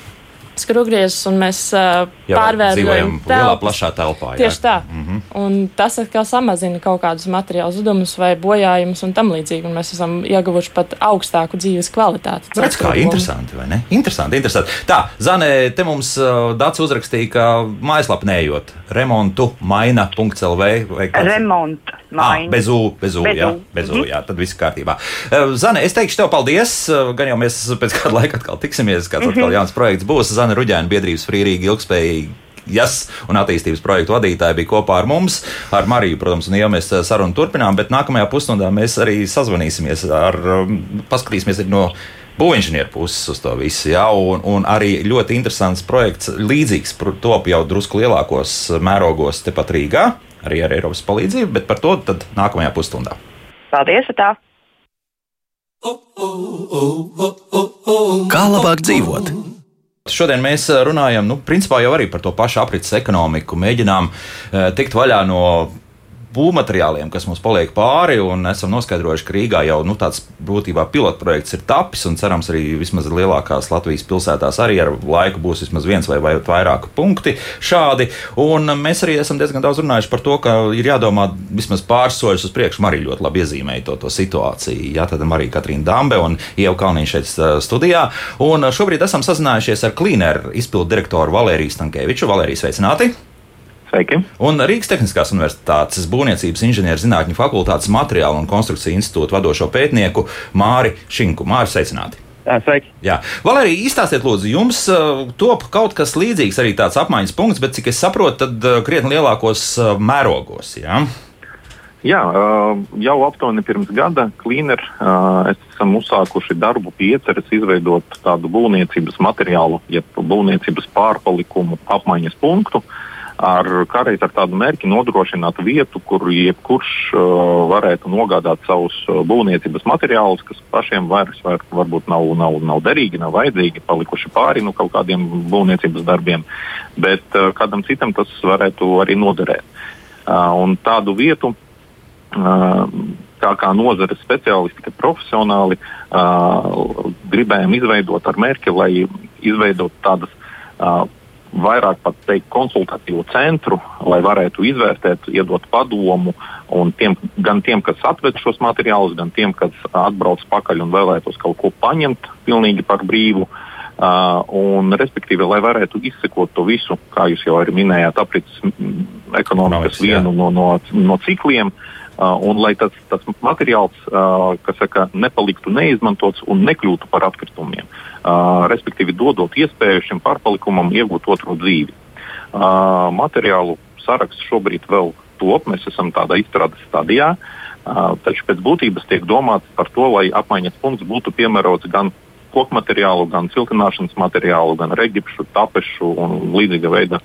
skrūvgriezus, un mēs uh, pārvērtējam to lielā, plašā telpā. Jā. Tieši tā. Mm -hmm. Un tas atkal samazina kaut kādus materiālus zudumus vai bojājumus un tam līdzīgi. Un mēs esam ieguvuši pat augstāku dzīves kvalitāti. Redz, kā interesanti, vai ne? Interesanti, interesanti. Tā, Zane, te mums uh, Dats uzrakstīja, ka mājaslapā neejot remontu maina.lv vai kāds? Remontu. Ah, bez U, bez U, bez jā, bez U, mhm. jā, tad viss kārtībā. Uh, Zane, es teikšu tev paldies. Gan jau mēs pēc kāda laika atkal tiksimies, kāds atkal mhm. jauns projekts būs. Zana Ruģēna biedrības Frīrīgi ilgspējīgi. Jas un attīstības projektu vadītāji bija kopā ar mums, ar Mariju, protams, un jau mēs eh, sarunu turpinām, bet nākamajā pusstundā mēs arī sazvanīsimies ar, um, paskatīsimies no būvniecības puses uz to visu. Ja, un, un arī ļoti interesants projekts, līdzīgs top jau drusku lielākos mērogos tepat Rīgā, arī ar Eiropas palīdzību, bet par to nākamajā pusstundā. Paldies! Tā. Kā labāk dzīvot? Šodien mēs eh, runājam nu, jau arī par to pašu aprits ekonomiku. Mēģinām uh, tikt vaļā no būvmateriāliem, kas mums paliek pāri, un esam noskaidrojuši, ka Rīgā jau nu, tāds būtībā pilotprojekts ir tapis, un cerams, arī vismaz lielākās Latvijas pilsētās arī ar laiku būs vismaz viens vai, vai vairāk punkti šādi. Un mēs arī esam diezgan daudz runājuši par to, ka ir jādomā vismaz pāris soļus uz priekšu. Marija ļoti labi iezīmēja to, to situāciju. Jā, tad Marija Katrīna Dambe un Ieva Kalniņš šeit studijā. Un šobrīd esam sazinājušies ar Klīneru izpildu direktoru Valēriju Stankēviču. Valērijas sveicināti! Sveiki. Un Rīgas Tehniskās Universitātes Būvniecības inženierzinātņu fakultātes materiālu un konstrukciju institūta vadošo pētnieku Māri Šinku. Māri, sveicināti! Sveiki. Jā, Valērija, izstāstiet, lūdzu, jums uh, top kaut kas līdzīgs, arī tāds apmaiņas punkts, bet cik es saprotu, tad uh, krietni lielākos uh, mērogos. Jā? Jā, jau aptuveni pirms gada Cleaner esam uzsākuši darbu pie ieceres izveidot tādu būvniecības materiālu, jeb būvniecības pārpalikumu apmaiņas punktu. Uh, ar kādreiz ar tādu mērķi nodrošināt vietu, kur jebkurš uh, varētu nogādāt savus uh, būvniecības materiālus, kas pašiem vairs var, varbūt nav, nav, nav derīgi, nav vajadzīgi, palikuši pāri no kaut kādiem būvniecības darbiem, bet uh, kādam citam tas varētu arī noderēt. Uh, tādu vietu uh, kā, kā nozares speciālisti, kā profesionāli uh, gribējām izveidot ar mērķi, lai izveidot tādas uh, vairāk pat teikt konsultatīvu centru, lai varētu izvērtēt, iedot padomu tiem, gan tiem, kas atved šos materiālus, gan tiem, kas atbrauc pakaļ un vēlētos kaut ko paņemt pilnīgi par brīvu. Uh, un, respektīvi, lai varētu izsekot to visu, kā jūs jau arī minējāt, aprits ekonomikas vienu no, no, no cikliem, uh, un lai tas, tas materiāls, uh, kas saka, nepaliktu neizmantots un nekļūtu par atkritumiem. Uh, respektīvi dodot iespēju šim pārpalikumam iegūt otru dzīvi. Materiālu saraksts šobrīd vēl top, mēs esam tādā izstrādes stadijā, taču pēc būtības tiek domāts par to, lai apmaiņas punkts būtu piemērots gan koku materiālu, gan siltināšanas materiālu, gan regipšu, tapešu un līdzīga veida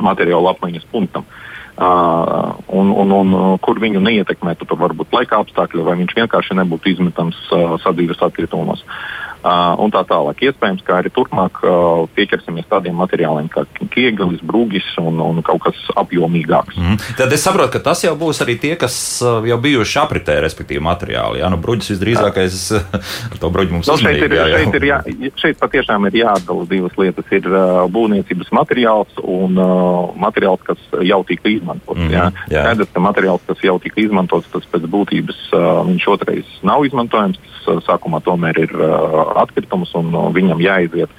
materiālu apmaiņas punktam. Uh, un, un, un kur viņu neietekmētu varbūt laika apstākļi, vai viņš vienkārši nebūtu izmetams uh, sadzīves atkritumos. Uh, un tā tālāk. Iespējams, ka arī turpmāk uh, pieķersimies tādiem materiāliem kā ķiegelis, brūgis un, un kaut kas apjomīgāks. Mm. Tad es saprotu, ka tas jau būs arī tie, kas uh, jau bijuši apritē, respektīvi materiāli. Jā, nu, bruģis visdrīzākais ar <laughs> to bruģi mums no, nu, šeit ir. Jā, jā. Šeit, ir jā, šeit patiešām ir jāatdala divas lietas. Ir būvniecības materiāls un uh, materiāls, kas jau tika izmantots. Mm -hmm. Jā. Skaidrs, ka materiāls, kas jau tika izmantots, tas pēc būtības uh, viņš otrais nav izmantojams. Tas uh, sākumā tomēr ir uh, atkritumus, un viņam jāiziet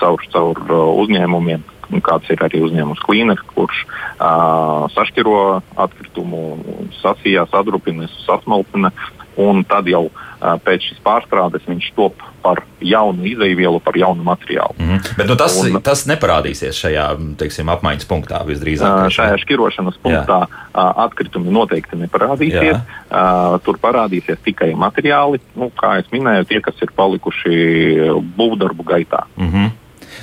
caur, caur uzņēmumiem. Kāds ir arī uzņēmums Cleaner, kurš uh, sašķiro atkritumu, sasijā, sadrupina, sasmalcina, un tad jau pēc šīs pārstrādes viņš top par jaunu izaivielu, par jaunu materiālu. Mm -hmm. Bet nu, tas, un, tas neparādīsies šajā teiksim, apmaiņas punktā visdrīzāk. Šajā šķirošanas punktā Jā. atkritumi noteikti neparādīsies. Jā. Tur parādīsies tikai materiāli, nu, kā jau minēju, tie, kas ir palikuši būvdarbu gaitā. Mm -hmm.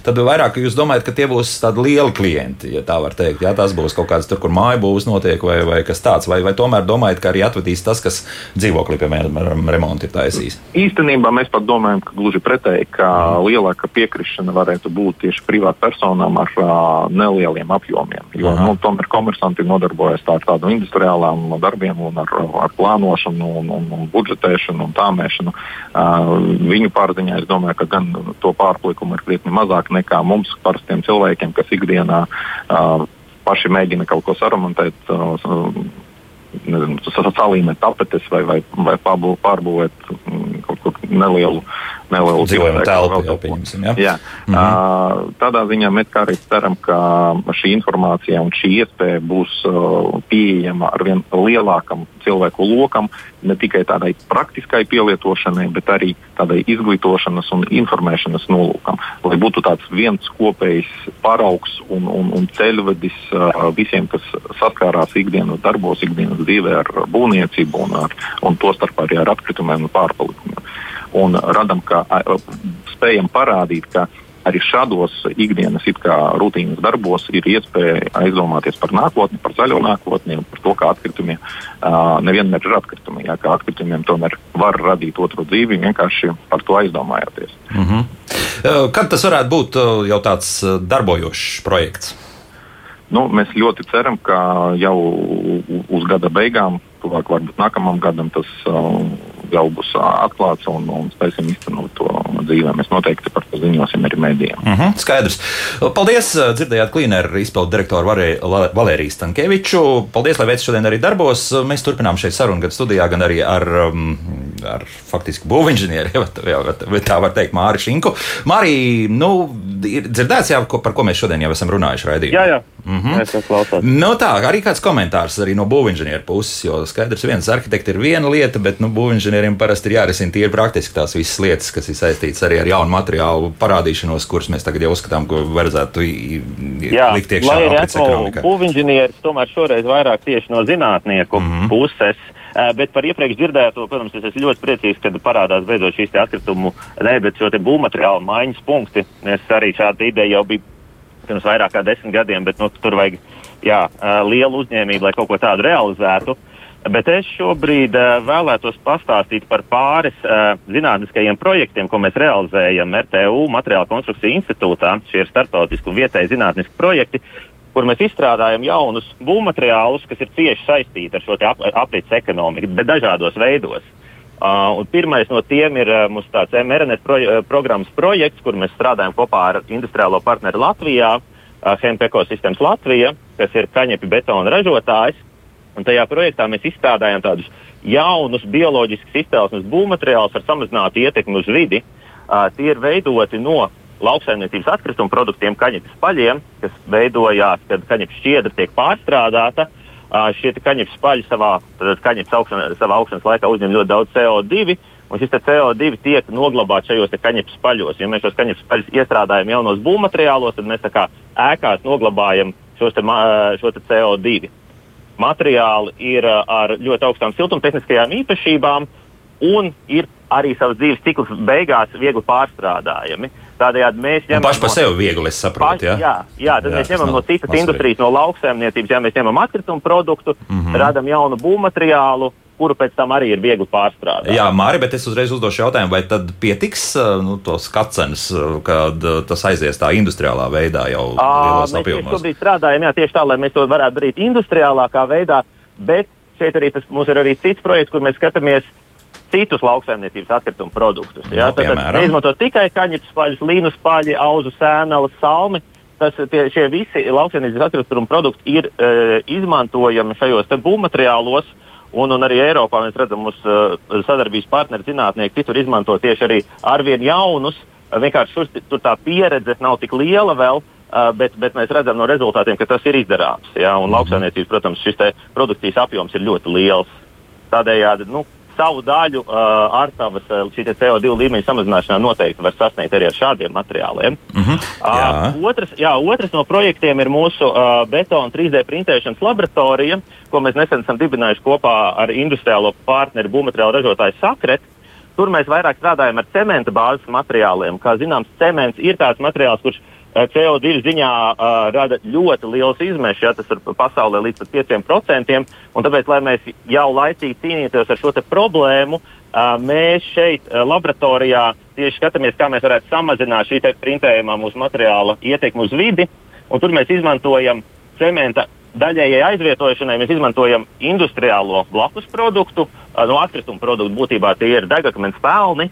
Tad vairāk jūs domājat, ka tie būs tādi lieli klienti, ja tā var teikt. Jā, tas būs kaut kāds tur, kur māju būs notiek vai, vai kas tāds, vai, vai tomēr domājat, ka arī atvedīs tas, kas dzīvoklī, piemēram, remonti ir taisījis? Īstenībā mēs pat domājam, ka gluži pretēji, ka lielāka piekrišana varētu būt tieši privātpersonām ar uh, nelieliem apjomiem. Jo nu, tomēr komersanti nodarbojas tā ar tādu industriālām darbiem un ar, ar plānošanu un, un, un budžetēšanu un tāmēšanu. Uh, viņu pārziņā es domāju, ka gan to pārplikumu ir krietni mazāk nekā mums, parastiem cilvēkiem, kas ikdienā uh, paši mēģina kaut ko saremontēt. Uh, salīmēt tapetes vai, vai, vai pārbūvēt mm, kaut ko nelielu, nelielu dzīvojumu telpu. Jau, pieņemsim, ja? Jā. Mm -hmm. Tādā ziņā mēs arī ceram, ka šī informācija un šī iespēja būs pieejama ar vien lielākam cilvēku lokam, ne tikai tādai praktiskai pielietošanai, bet arī tādai izglītošanas un informēšanas nolūkam. Lai būtu tāds viens kopējs paraugs un, un, un ceļvedis visiem, kas saskārās ikdienas darbos, ikdienas dzīvē ar būvniecību un, ar, un to starp arī ar atkritumiem un pārpalikumiem. Un radam, ka spējam parādīt, ka arī šādos ikdienas rutīnas darbos ir iespēja aizdomāties par nākotni, par zaļo nākotni un par to, kā atkritumiem nevienmēr ir atkritumi. Jā, kā atkritumiem tomēr var radīt otru dzīvi, vienkārši par to aizdomājoties. Mm -hmm. Kad tas varētu būt jau tāds darbojošs projekts? Nu, mēs ļoti ceram, ka jau uz gada beigām, tuvāk varbūt nākamajam gadam, tas jau būs atklāts un, un spēsim iztenot to dzīvē. Mēs noteikti par to ziņosim arī mēdījiem. Uh mhm, -huh, skaidrs. Paldies! Dzirdējāt klīneru izpildu direktoru Valēriju Stankēviču. Paldies, lai veids šodien arī darbos. Mēs turpinām šeit sarunu gan studijā, gan arī ar, um, ar faktiski būvinženieri, <laughs> ja tā var teikt, Māri Šinku. Mārī, nu, ir dzirdēts jau, par ko mēs šodien jau esam runājuši raidījumā. Jā, jā. Mm -hmm. Nu, tā arī kāds komentārs arī no būvinženieru puses, jo skaidrs, viens arhitekts ir viena lieta, bet nu, būvinženieriem parasti ir jārisina tīri praktiski tās visas lietas, kas ir saistītas arī ar jaunu materiālu parādīšanos, kurus mēs tagad jau uzskatām, ko vajadzētu Jā, likt iekšā aprits ekonomikā. Būvinženieris tomēr šoreiz vairāk tieši no zinātnieku mm -hmm. puses. Bet par iepriekš dzirdēto, protams, es esmu ļoti priecīgs, kad parādās beidzot šīs atkritumu, ne, bet šo būvmateriālu maiņas punkti. Es arī šāda ideja jau biju pirms vairāk kā desmit gadiem, bet nu, tur vajag jā, lielu uzņēmību, lai kaut ko tādu realizētu. Bet es šobrīd uh, vēlētos pastāstīt par pāris uh, zinātniskajiem projektiem, ko mēs realizējam RTU Materiāla konstrukcija institūtā. Šie ir starptautiski un vietēji zinātniski projekti, kur mēs izstrādājam jaunus būvmateriālus, kas ir cieši saistīti ar šo ap aprits ekonomiku, bet dažādos veidos. Uh, pirmais no tiem ir uh, mūsu MRNS proje, uh, programmas projekts, kur mēs strādājam kopā ar industriālo partneri Latvijā, uh, Hempeko sistēmas Latvija, kas ir kaņepju betona ražotājs. Un tajā projektā mēs izstrādājam tādus jaunus bioloģiskus izcelsmes būvmateriālus ar samazinātu ietekmi uz vidi. Uh, tie ir veidoti no lauksaimniecības atkrituma produktiem, kaņepes paļiem, kas veidojās, kad kaņepes šķiedra tiek pārstrādāta. Uh, šie kaņepes paļi savā, kaņepes augšana, savā augšanas laikā uzņem ļoti daudz CO2. Un šis CO2 tiek noglabāts šajos kaņepes paļos. Ja mēs šos kaņepes paļus iestrādājam jaunos būvmateriālos, tad mēs kā ēkās noglabājam te, šo te CO2. Materiāli ir ar ļoti augstām siltumtehniskajām īpašībām un ir arī savas dzīves cikls beigās viegli pārstrādājami. Tādējādi mēs ņemam. Paši par no, sevi viegli, es saprotu. Paši, jā, jā, tad jā, mēs ņemam no citas industrijas, no lauksaimniecības, ja mēs ņemam atkritumu produktu, mm -hmm. radam jaunu būvmateriālu, kuru pēc tam arī ir viegli pārstrādāt. Jā, Mārija, bet es uzreiz uzdošu jautājumu, vai tad pietiks nu, tos kacenes, kad tas aizies tā industriālā veidā jau lielos apjomos? Mēs šobrīd strādājam jā, tieši tā, lai mēs to varētu darīt industriālākā veidā, bet šeit arī tas, mums ir arī cits projekts, kur mēs skatāmies citus lauksaimniecības atkritumu produktus. Ja? No, Tad neizmanto tikai kaņepes paļus, līnus paļi, auzu sēneles, salmi. Tas, tie, šie visi lauksaimniecības atkritumu produkti ir uh, izmantojami šajos būvmateriālos. Un, un arī Eiropā mēs redzam, ka mūsu uh, sadarbības partneri, zinātnieki, citur izmanto tieši arī arvien jaunus. Uh, vienkārši šur, tur tā pieredze nav tik liela vēl, uh, bet, bet mēs redzam no rezultātiem, ka tas ir izdarāms. Ja? Un mm -hmm. lauksaimniecības, protams, šis produkcijas apjoms ir ļoti liels. Tādējādi nu, savu daļu uh, ar tavas uh, CO2 līmeņa samazināšanā noteikti var sasniegt arī ar šādiem materiāliem. Mm -hmm. uh, otrs, jā, otrs no projektiem ir mūsu uh, betona 3D printēšanas laboratorija, ko mēs nesen esam dibinājuši kopā ar industriālo partneri būvmateriālu ražotāju Sakret. tur mēs vairāk strādājam ar cementa bāzes materiāliem. Kā zināms, cements ir tāds materiāls, kurš CO2 ziņā uh, rada ļoti liels izmešs, ja tas ir pasaulē līdz pat 5%. Tāpēc, lai mēs jau laicīgi cīnītos ar šo problēmu, uh, mēs šeit, uh, laboratorijā, tieši skatāmies, kā mēs varētu samazināt šī printējumā mūsu materiāla ietekmi uz vidi. Tur mēs izmantojam cementa daļējai aizvietošanai mēs izmantojam industriālo blakus produktu, no atkrituma produktu. Būtībā tie ir degakmens pelni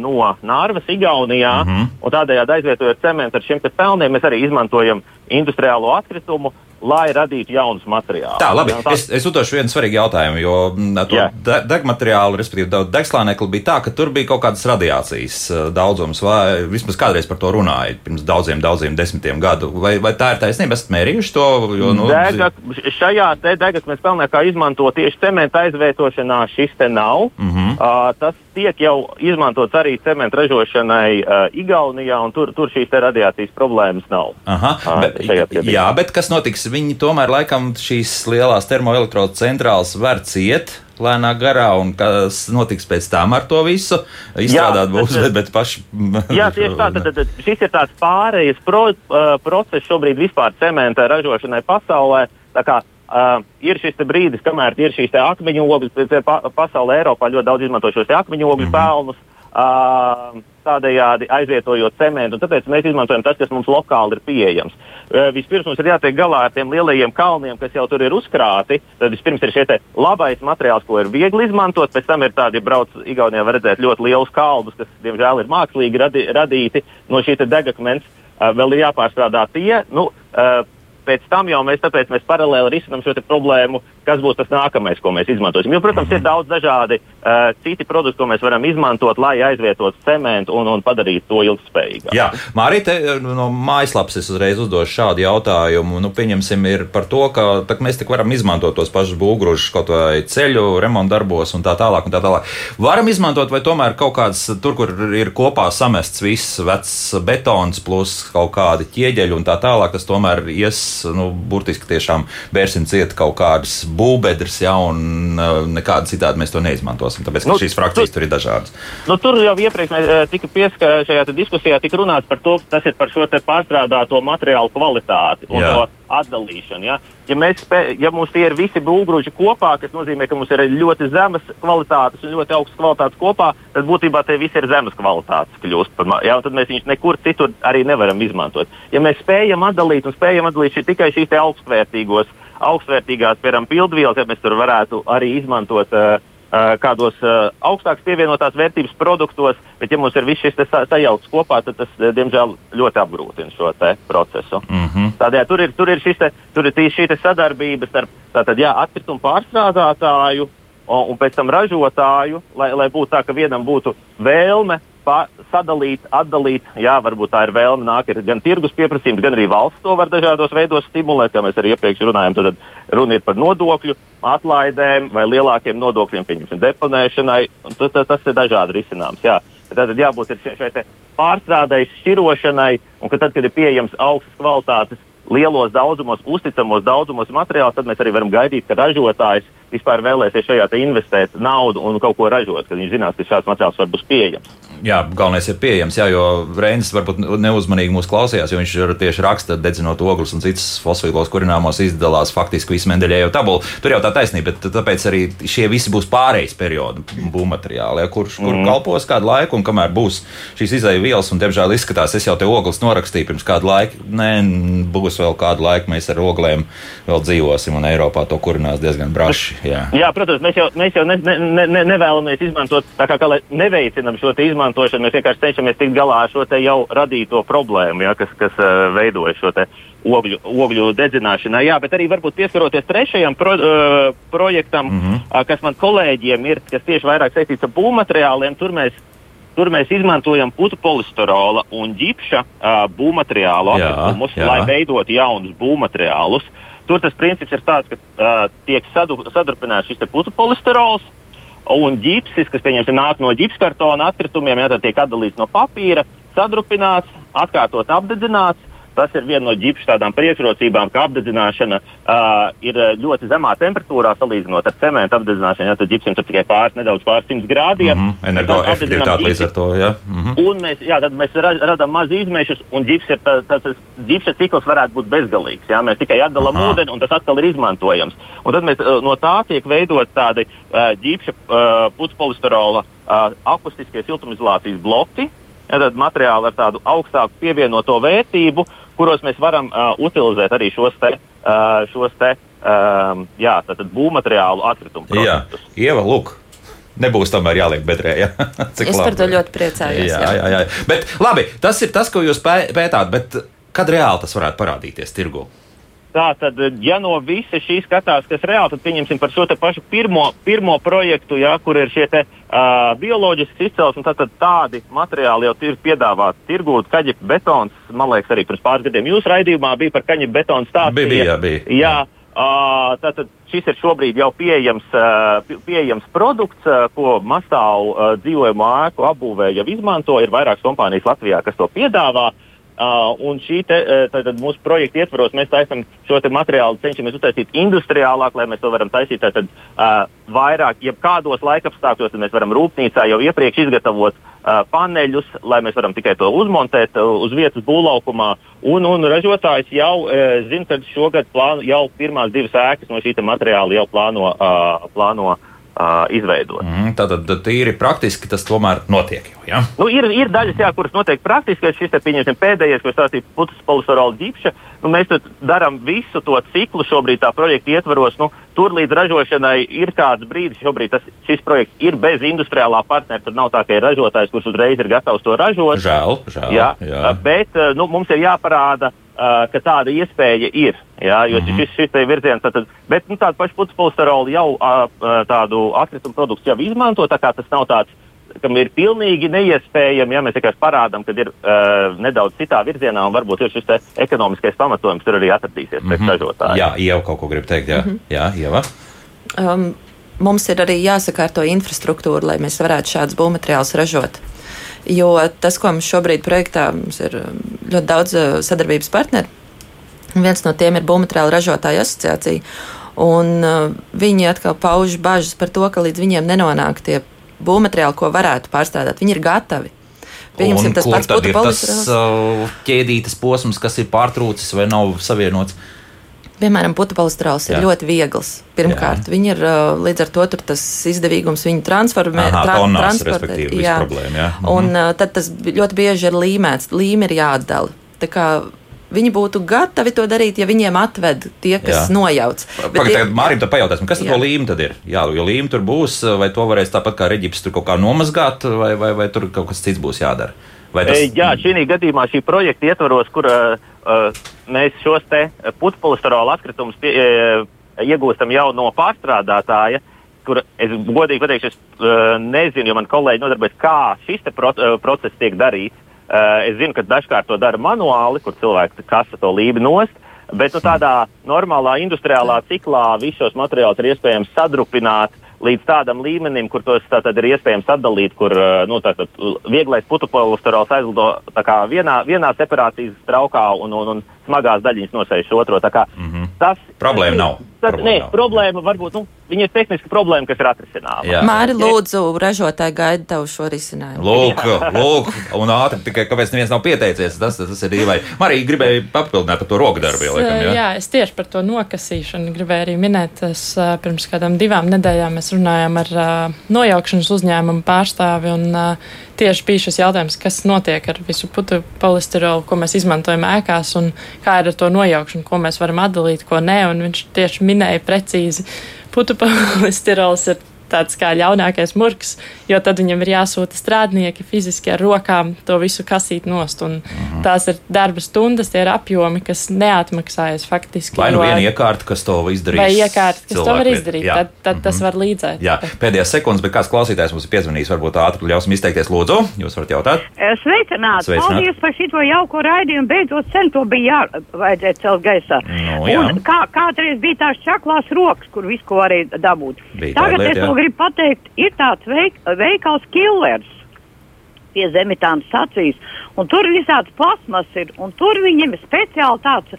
no Nārvas, Igaunijā. Mm -hmm. Tādējādi aizvietojot cementu ar šiem pelniem, mēs arī izmantojam industriālo atkritumu lai radītu jaunus materiālus. Tā, labi. Es, es uzdošu vienu svarīgu jautājumu, jo mm, to de degmateriālu, respektīvi, degslānekli bija tā, ka tur bija kaut kādas radiācijas uh, daudzums, vai vismaz kādreiz par to runāja pirms daudziem, daudziem desmitiem gadu. Vai, vai tā ir taisnība? Esat mērījuši to? Jo, nu, Dega, šajā te degasmēs pelnēkā izmanto tieši cementa aizvietošanā šis te nav. Mm -hmm. uh, tas tiek jau izmantots arī cementu ražošanai uh, Igaunijā, un tur, tur šīs radiācijas problēmas nav. Aha, uh, bet, jā, bet kas notiks? viņi tomēr laikam šīs lielās termoelektrodu centrālas var ciet. Lēnā garā, un kas notiks pēc tam ar to visu? Izstrādāt jā, būs, bet, bet paši. <laughs> jā, tieši tā. Tad, tad, šis ir tāds pārējais pro, uh, process šobrīd vispār cementa ražošanai pasaulē. Tā kā uh, ir šis brīdis, kamēr ir šīs akmeņu ogles, pa, pasaulē, Eiropā ļoti daudz izmanto šos akmeņu ogļu -hmm. pelnus. Uh, tādējādi aizvietojot cementu. Tāpēc mēs izmantojam tas, kas mums lokāli ir pieejams. Uh, vispirms mums ir jātiek galā ar tiem lielajiem kalniem, kas jau tur ir uzkrāti. Tad vispirms ir šie labais materiāls, ko ir viegli izmantot. Pēc tam ir tādi, ja brauc Igaunijā, var redzēt ļoti lielus kalnus, kas, diemžēl, ir mākslīgi radi, radīti no šī degakmens. Vēl ir jāpārstrādā tie. Nu, pēc tam jau mēs, mēs paralēli risinām šo problēmu, kas būs tas nākamais, ko mēs izmantosim. Jo, protams, ir daudz dažādi uh, citi produkti, ko mēs varam izmantot, lai aizvietotu cementu un, un padarītu to ilgspējīgāku. Jā, Mārīt, no mājaslapas es uzreiz uzdošu šādu jautājumu. Nu, pieņemsim, ir par to, ka tā, mēs tik varam izmantot tos pašus būgružus kaut vai ceļu remontu darbos un tā tālāk. Un tā tālāk. Varam izmantot, vai tomēr kaut kāds tur, kur ir kopā samests viss vecs betons plus kaut kādi ķieģeļi un tā tālāk, tas tomēr ies, nu, burtiski tiešām bērsim ciet kaut kādas būvbedres, ja, un uh, nekādi citādi mēs to neizmantosim. Tāpēc nu, šīs frakcijas tu, tur ir dažādas. Nu, tur jau iepriekš mēs, uh, tika pieskarta šajā diskusijā, tika runāts par to, tas ir par šo pārstrādāto materiālu kvalitāti un Jā. to atdalīšanu. Ja? Ja, spē, ja mums tie ir visi būvgrūži kopā, kas nozīmē, ka mums ir ļoti zemas kvalitātes un ļoti augstas kvalitātes kopā, tad būtībā tie visi ir zemes kvalitātes kļūst. Ja, tad mēs viņus nekur citur arī nevaram izmantot. Ja mēs spējam atdalīt un spējam atdalīt šī, tikai šīs augstvērtīgās, piemēram, pildvielas, ja mēs tur varētu arī izmantot uh, kādos uh, augstākas pievienotās vērtības produktos, bet ja mums ir viss šis sajaukts kopā, tad tas, diemžēl, ļoti apgrūtina šo procesu. Mm -hmm. Tādēļ tur ir, tur ir, te, tur ir šī sadarbība starp tātad, jā, atkritumu pārstrādātāju un, un pēc tam ražotāju, lai, lai būtu tā, ka vienam būtu vēlme sadalīt, atdalīt. Jā, varbūt tā ir vēlme nāk, ir gan tirgus pieprasījums, gan arī valsts to var dažādos veidos stimulēt, kā mēs arī iepriekš runājām. Tad runa ir par nodokļu atlaidēm vai lielākiem nodokļiem, pieņemsim, deponēšanai. Tas, tas, tas ir dažādi risinājums. Jā. Tad jābūt šai pārstrādēji, šķirošanai, un ka tad, kad ir pieejams augstas kvalitātes, lielos daudzumos, uzticamos daudzumos materiālu, tad mēs arī varam gaidīt, ka ražotājs vispār vēlēsies šajā investēt naudu un kaut ko ražot, kad viņš zinās, ka šāds materiāls var būt pieejams. Jā, galvenais ir pieejams, jā, jo Reinis varbūt neuzmanīgi mūs klausījās, jo viņš tieši raksta, dedzinot ogles un citas fosfīlos kurināmos izdalās faktiski visu mendeļējo tabulu. Tur jau tā taisnība, bet tāpēc arī šie visi būs pārejas periodu būvmateriāli, ja, kur, kur mm. kalpos kādu laiku, un kamēr būs šīs izēju vielas, un diemžēl izskatās, es jau te ogles norakstīju pirms kādu laiku, nē, būs vēl kādu laiku, mēs ar oglēm vēl dzīvosim, un Eiropā to kurinās diezgan braši. Jā, jā protams, mēs jau, mēs jau ne, ne, ne, nevēlamies izmantot tā kā, kā neveicinam šo izmantošanu. Mēs vienkārši cenšamies tikt galā ar šo jau radīto problēmu, jā, kas, kas uh, veidojas šo ogļu, ogļu dedzināšanai. Jā, bet arī varbūt pieskaroties trešajam pro, uh, projektam, mm -hmm. uh, kas man kolēģiem ir, kas tieši vairāk saistīts ar būvmateriāliem, tur mēs Tur mēs izmantojam putu polisterola un ģipša uh, būvmateriālu atkritumus, lai veidotu jaunus būvmateriālus. Tur tas princips ir tāds, ka uh, tiek sadu, sadarbināts šis putu polisterols un ģipsis, kas pieņemsim nāk no ģipskartona atkritumiem, ja tad tiek atdalīts no papīra, sadrupināts, atkārtot apdedzināts. Tas ir viena no ģipša tādām priekšrocībām, ka apdedzināšana uh, ir ļoti zemā temperatūrā salīdzinot ar cementu apdedzināšanu. Ja, tad ģipsim tur tikai pāris, nedaudz pāris simtus grādiem. Mm -hmm. Energoefektivitāte līdz ar to. Ja. Mm -hmm. Un mēs, jā, mēs radām maz izmešus, un ģips ir tā, tā, ģipša cikls varētu būt bezgalīgs. Ja. Mēs tikai atdalām ūdeni, un tas atkal ir izmantojams. Un tad mēs, no tā tiek veidot tādi uh, ģipša uh, putekļa uh, akustiskie siltumizolācijas bloki. Ja, tad materiāli ar tādu augstāku pievienoto vērtību, kuros mēs varam uh, utilizēt arī šos te, uh, šos te um, jā, būvmateriālu atkritumu. Jā, Ieva, lūk. Nebūs tomēr jāliek bedrē. Ja? <laughs> es labi. par to ļoti priecājos. Jā, jā, jā. Bet, labi, tas ir tas, ko jūs pētāt, bet kad reāli tas varētu parādīties tirgū? Tā tad, ja no visa šī skatās, kas reāli, tad pieņemsim par šo pašu pirmo, pirmo projektu, jā, kur ir šie te, uh, bioloģiski izcelsmes, tad, tad tādi materiāli jau ir piedāvāti tirgū. Kaģipa betons, man liekas, arī pirms pāris gadiem jūsu raidījumā bija par kaģipa betonu stāstu. Bija, bija, bija. Jā, uh, tātad šis ir šobrīd jau pieejams, uh, pieejams produkts, uh, ko Mastāvu uh, dzīvojamo ēku apbūvē jau izmanto. Ir vairākas kompānijas Latvijā, kas to piedāvā. Uh, Uh, un šī te, tātad, mūsu projekta ietvaros mēs taisām šo materiālu, cenšamies uztaisīt industriālāk, lai mēs to varam taisīt tātad, uh, vairāk, jebkādos laikapstākļos, mēs varam rūpnīcā jau iepriekš izgatavot uh, paneļus, lai mēs varam tikai to uzmontēt uh, uz vietas būvlaukumā. Un, un ražotājs jau uh, zina, ka šogad plāno, jau pirmās divas ēkas no šī materiāla jau plāno. Uh, plāno uh, uh, izveidot. Mm, Tātad tīri praktiski tas tomēr notiek. Jau, ja? nu, ir, ir daļas, jā, kuras notiek praktiski. Šis te pieņemsim pēdējais, ko stāstīja putas polisorāla ģipša. Nu, mēs darām visu to ciklu šobrīd tā projekta ietvaros. Nu, tur līdz ražošanai ir kāds brīdis, šobrīd tas, šis projekts ir bez industriālā partnera. Tur nav tā, ka ir ražotājs, kurš uzreiz ir gatavs to ražot. Žēl, žēl. Jā, jā. Bet nu, mums ir jāparāda Uh, ka tāda iespēja ir. Jā, jo mm -hmm. šis, šis virziens, tad, bet nu, tādu pašu putekļu jau uh, tādu atkritumu produktu jau izmanto. Tā kā tas nav tāds, kam ir pilnīgi neiespējami, ja mēs tikai parādām, ka ir uh, nedaudz citā virzienā un varbūt ir šis ekonomiskais pamatojums tur arī atradīsies mm -hmm. ražotāji. Jā, jau kaut ko grib teikt, jā, mm -hmm. jā Ieva. Um, mums ir arī jāsakārto infrastruktūra, lai mēs varētu šādus būvmateriālus ražot. Jo tas, ko mums šobrīd projektā, mums ir um, ļoti daudz uh, sadarbības partneru. Viens no tiem ir Būvmateriāla ražotāja asociācija. Un, uh, viņi atkal pauž bažas par to, ka līdz viņiem nenonāk tie būvmateriāli, ko varētu pārstrādāt. Viņi ir gatavi. Pieņemsim, tas pats ir tas uh, ķēdītas posms, kas ir pārtrūcis vai nav savienots. Piemēram, putekļi ir ļoti viegls. Pirmkārt, viņi ir līdz ar to tas izdevīgums viņu transformē, Aha, tra transportē. Jā. Problēma, jā. Mhm. Un uh, tad tas ļoti bieži ir līmēts, līme ir jāatdala. Tā kā viņi būtu gatavi to darīt, ja viņiem atved tie, kas jā. nojauc. Pagaidām, tie... Mārim, pajautāsim, kas tad to līme tad ir? Jā, jo līme tur būs, vai to varēs tāpat kā reģips tur kaut kā nomazgāt, vai, vai, vai tur kaut kas cits būs jādara? Tas... Jā, šī gadījumā šī projekta ietvaros, kur uh, mēs šos putekļu atkritumus pie, uh, iegūstam jau no pārstrādātāja, kur es godīgi pateikšu, es nezinu, jo man kolēģi nodarbojas, kā šis pro, process tiek darīts. Es zinu, ka dažkārt to dara manuāli, kur cilvēki kasa to lībi nost. Bet nu, tādā normālā industriālā ciklā visus šos materiālus ir iespējams sadrupināt, līdz tādam līmenim, kur tos tātad, ir iespējams atdalīt, kur nu, tātad, vieglais putekļu aizlido vienā, vienā separācijas traukā un, un, un smagās daļiņas nosēž otro. Mm -hmm. Tas problēma nav. Tas, problēma nē, nav. problēma varbūt. Nu, Viņa ir tehniska problēma, kas ir atrisināma. Māri, lūdzu, ražotāji gaida tavu šo risinājumu. Lūk, lūk, un ātri tikai kāpēc neviens nav pieteicies. Tas, tas ir dīvaini. Marija gribēja papildināt par to rokdarbu. Jā, jā, es tieši par to nokasīšanu gribēju arī minēt. Es, pirms kādām divām nedēļām mēs runājām ar uh, nojaukšanas uzņēmumu pārstāvi. Un, uh, tieši bija šis jautājums, kas notiek ar visu putu polisterolu, ko mēs izmantojam ēkās, un kā ir ar to nojaukšanu, ko mēs varam atdalīt, ko nē. Un viņš tieši minēja precīzi. Putu polisterols ir tāds kā ļaunākais murgs, jo tad viņam ir jāsūta strādnieki fiziski ar rokām to visu kasīt nost. Un mhm. Tās ir darba stundas, tie ir apjomi, kas neatmaksājas faktiski. Vai nu viena iekārta, kas to izdarīs? Vai iekārta, kas to var izdarīt, jā. tad, tad mm -hmm. tas var līdzēt. Jā, pēdējās sekundes, bet kāds klausītājs mums ir piezvanījis, varbūt ātri ļausim izteikties. Lūdzu, jūs varat jautāt? Sveicināti! Sveicināt. Paldies par šito jauko raidījumu. Beidzot, sen to bija jāvajadzēt celt gaisā. Nu, jā. Un kā, kādreiz bija tās čaklās rokas, kur visu ko varēja dabūt. Bija Tagad es to gribu pateikt, ir tāds veik, veikals killers. pie zemitānas sacīs. Un tur visāds plasmas ir, un tur viņiem ir speciāli tāds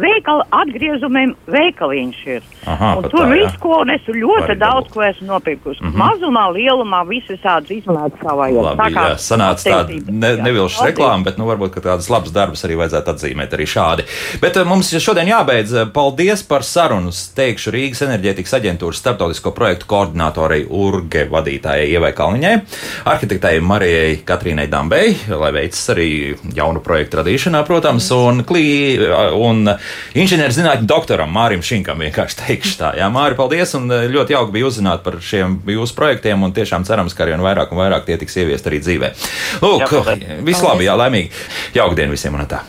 veikala atgriezumiem veikaliņš ir. Aha, tur viss, ko un es ļoti Var daudz ko esmu nopirkusi. Mm -hmm. Mazumā, lielumā, visas tādas izmētas savā jomā. Tā kā jā, sanāca tāda ne, nevilšas reklāma, bet nu, varbūt tādas labas darbas arī vajadzētu atzīmēt arī šādi. Bet uh, mums šodien jābeidz. Paldies par sarunu. Teikšu Rīgas enerģētikas aģentūras starptautisko projektu koordinātorei Urge vadītājai Ievai Kalniņai, arhitektei Marijai Katrīnai Dambei, lai veicas arī jaunu projektu radīšanā, protams, un, klī, un inženierzinātņu doktoram Mārim Šinkam vienkārši teikšu tā. Jā, Māri, paldies, un eh, ļoti jauki bija uzzināt par šiem jūsu projektiem, un tiešām cerams, ka arvien vairāk un vairāk tie tiks ieviest arī dzīvē. Lūk, vislabāk, jā, laimīgi. Jauka diena visiem un tā.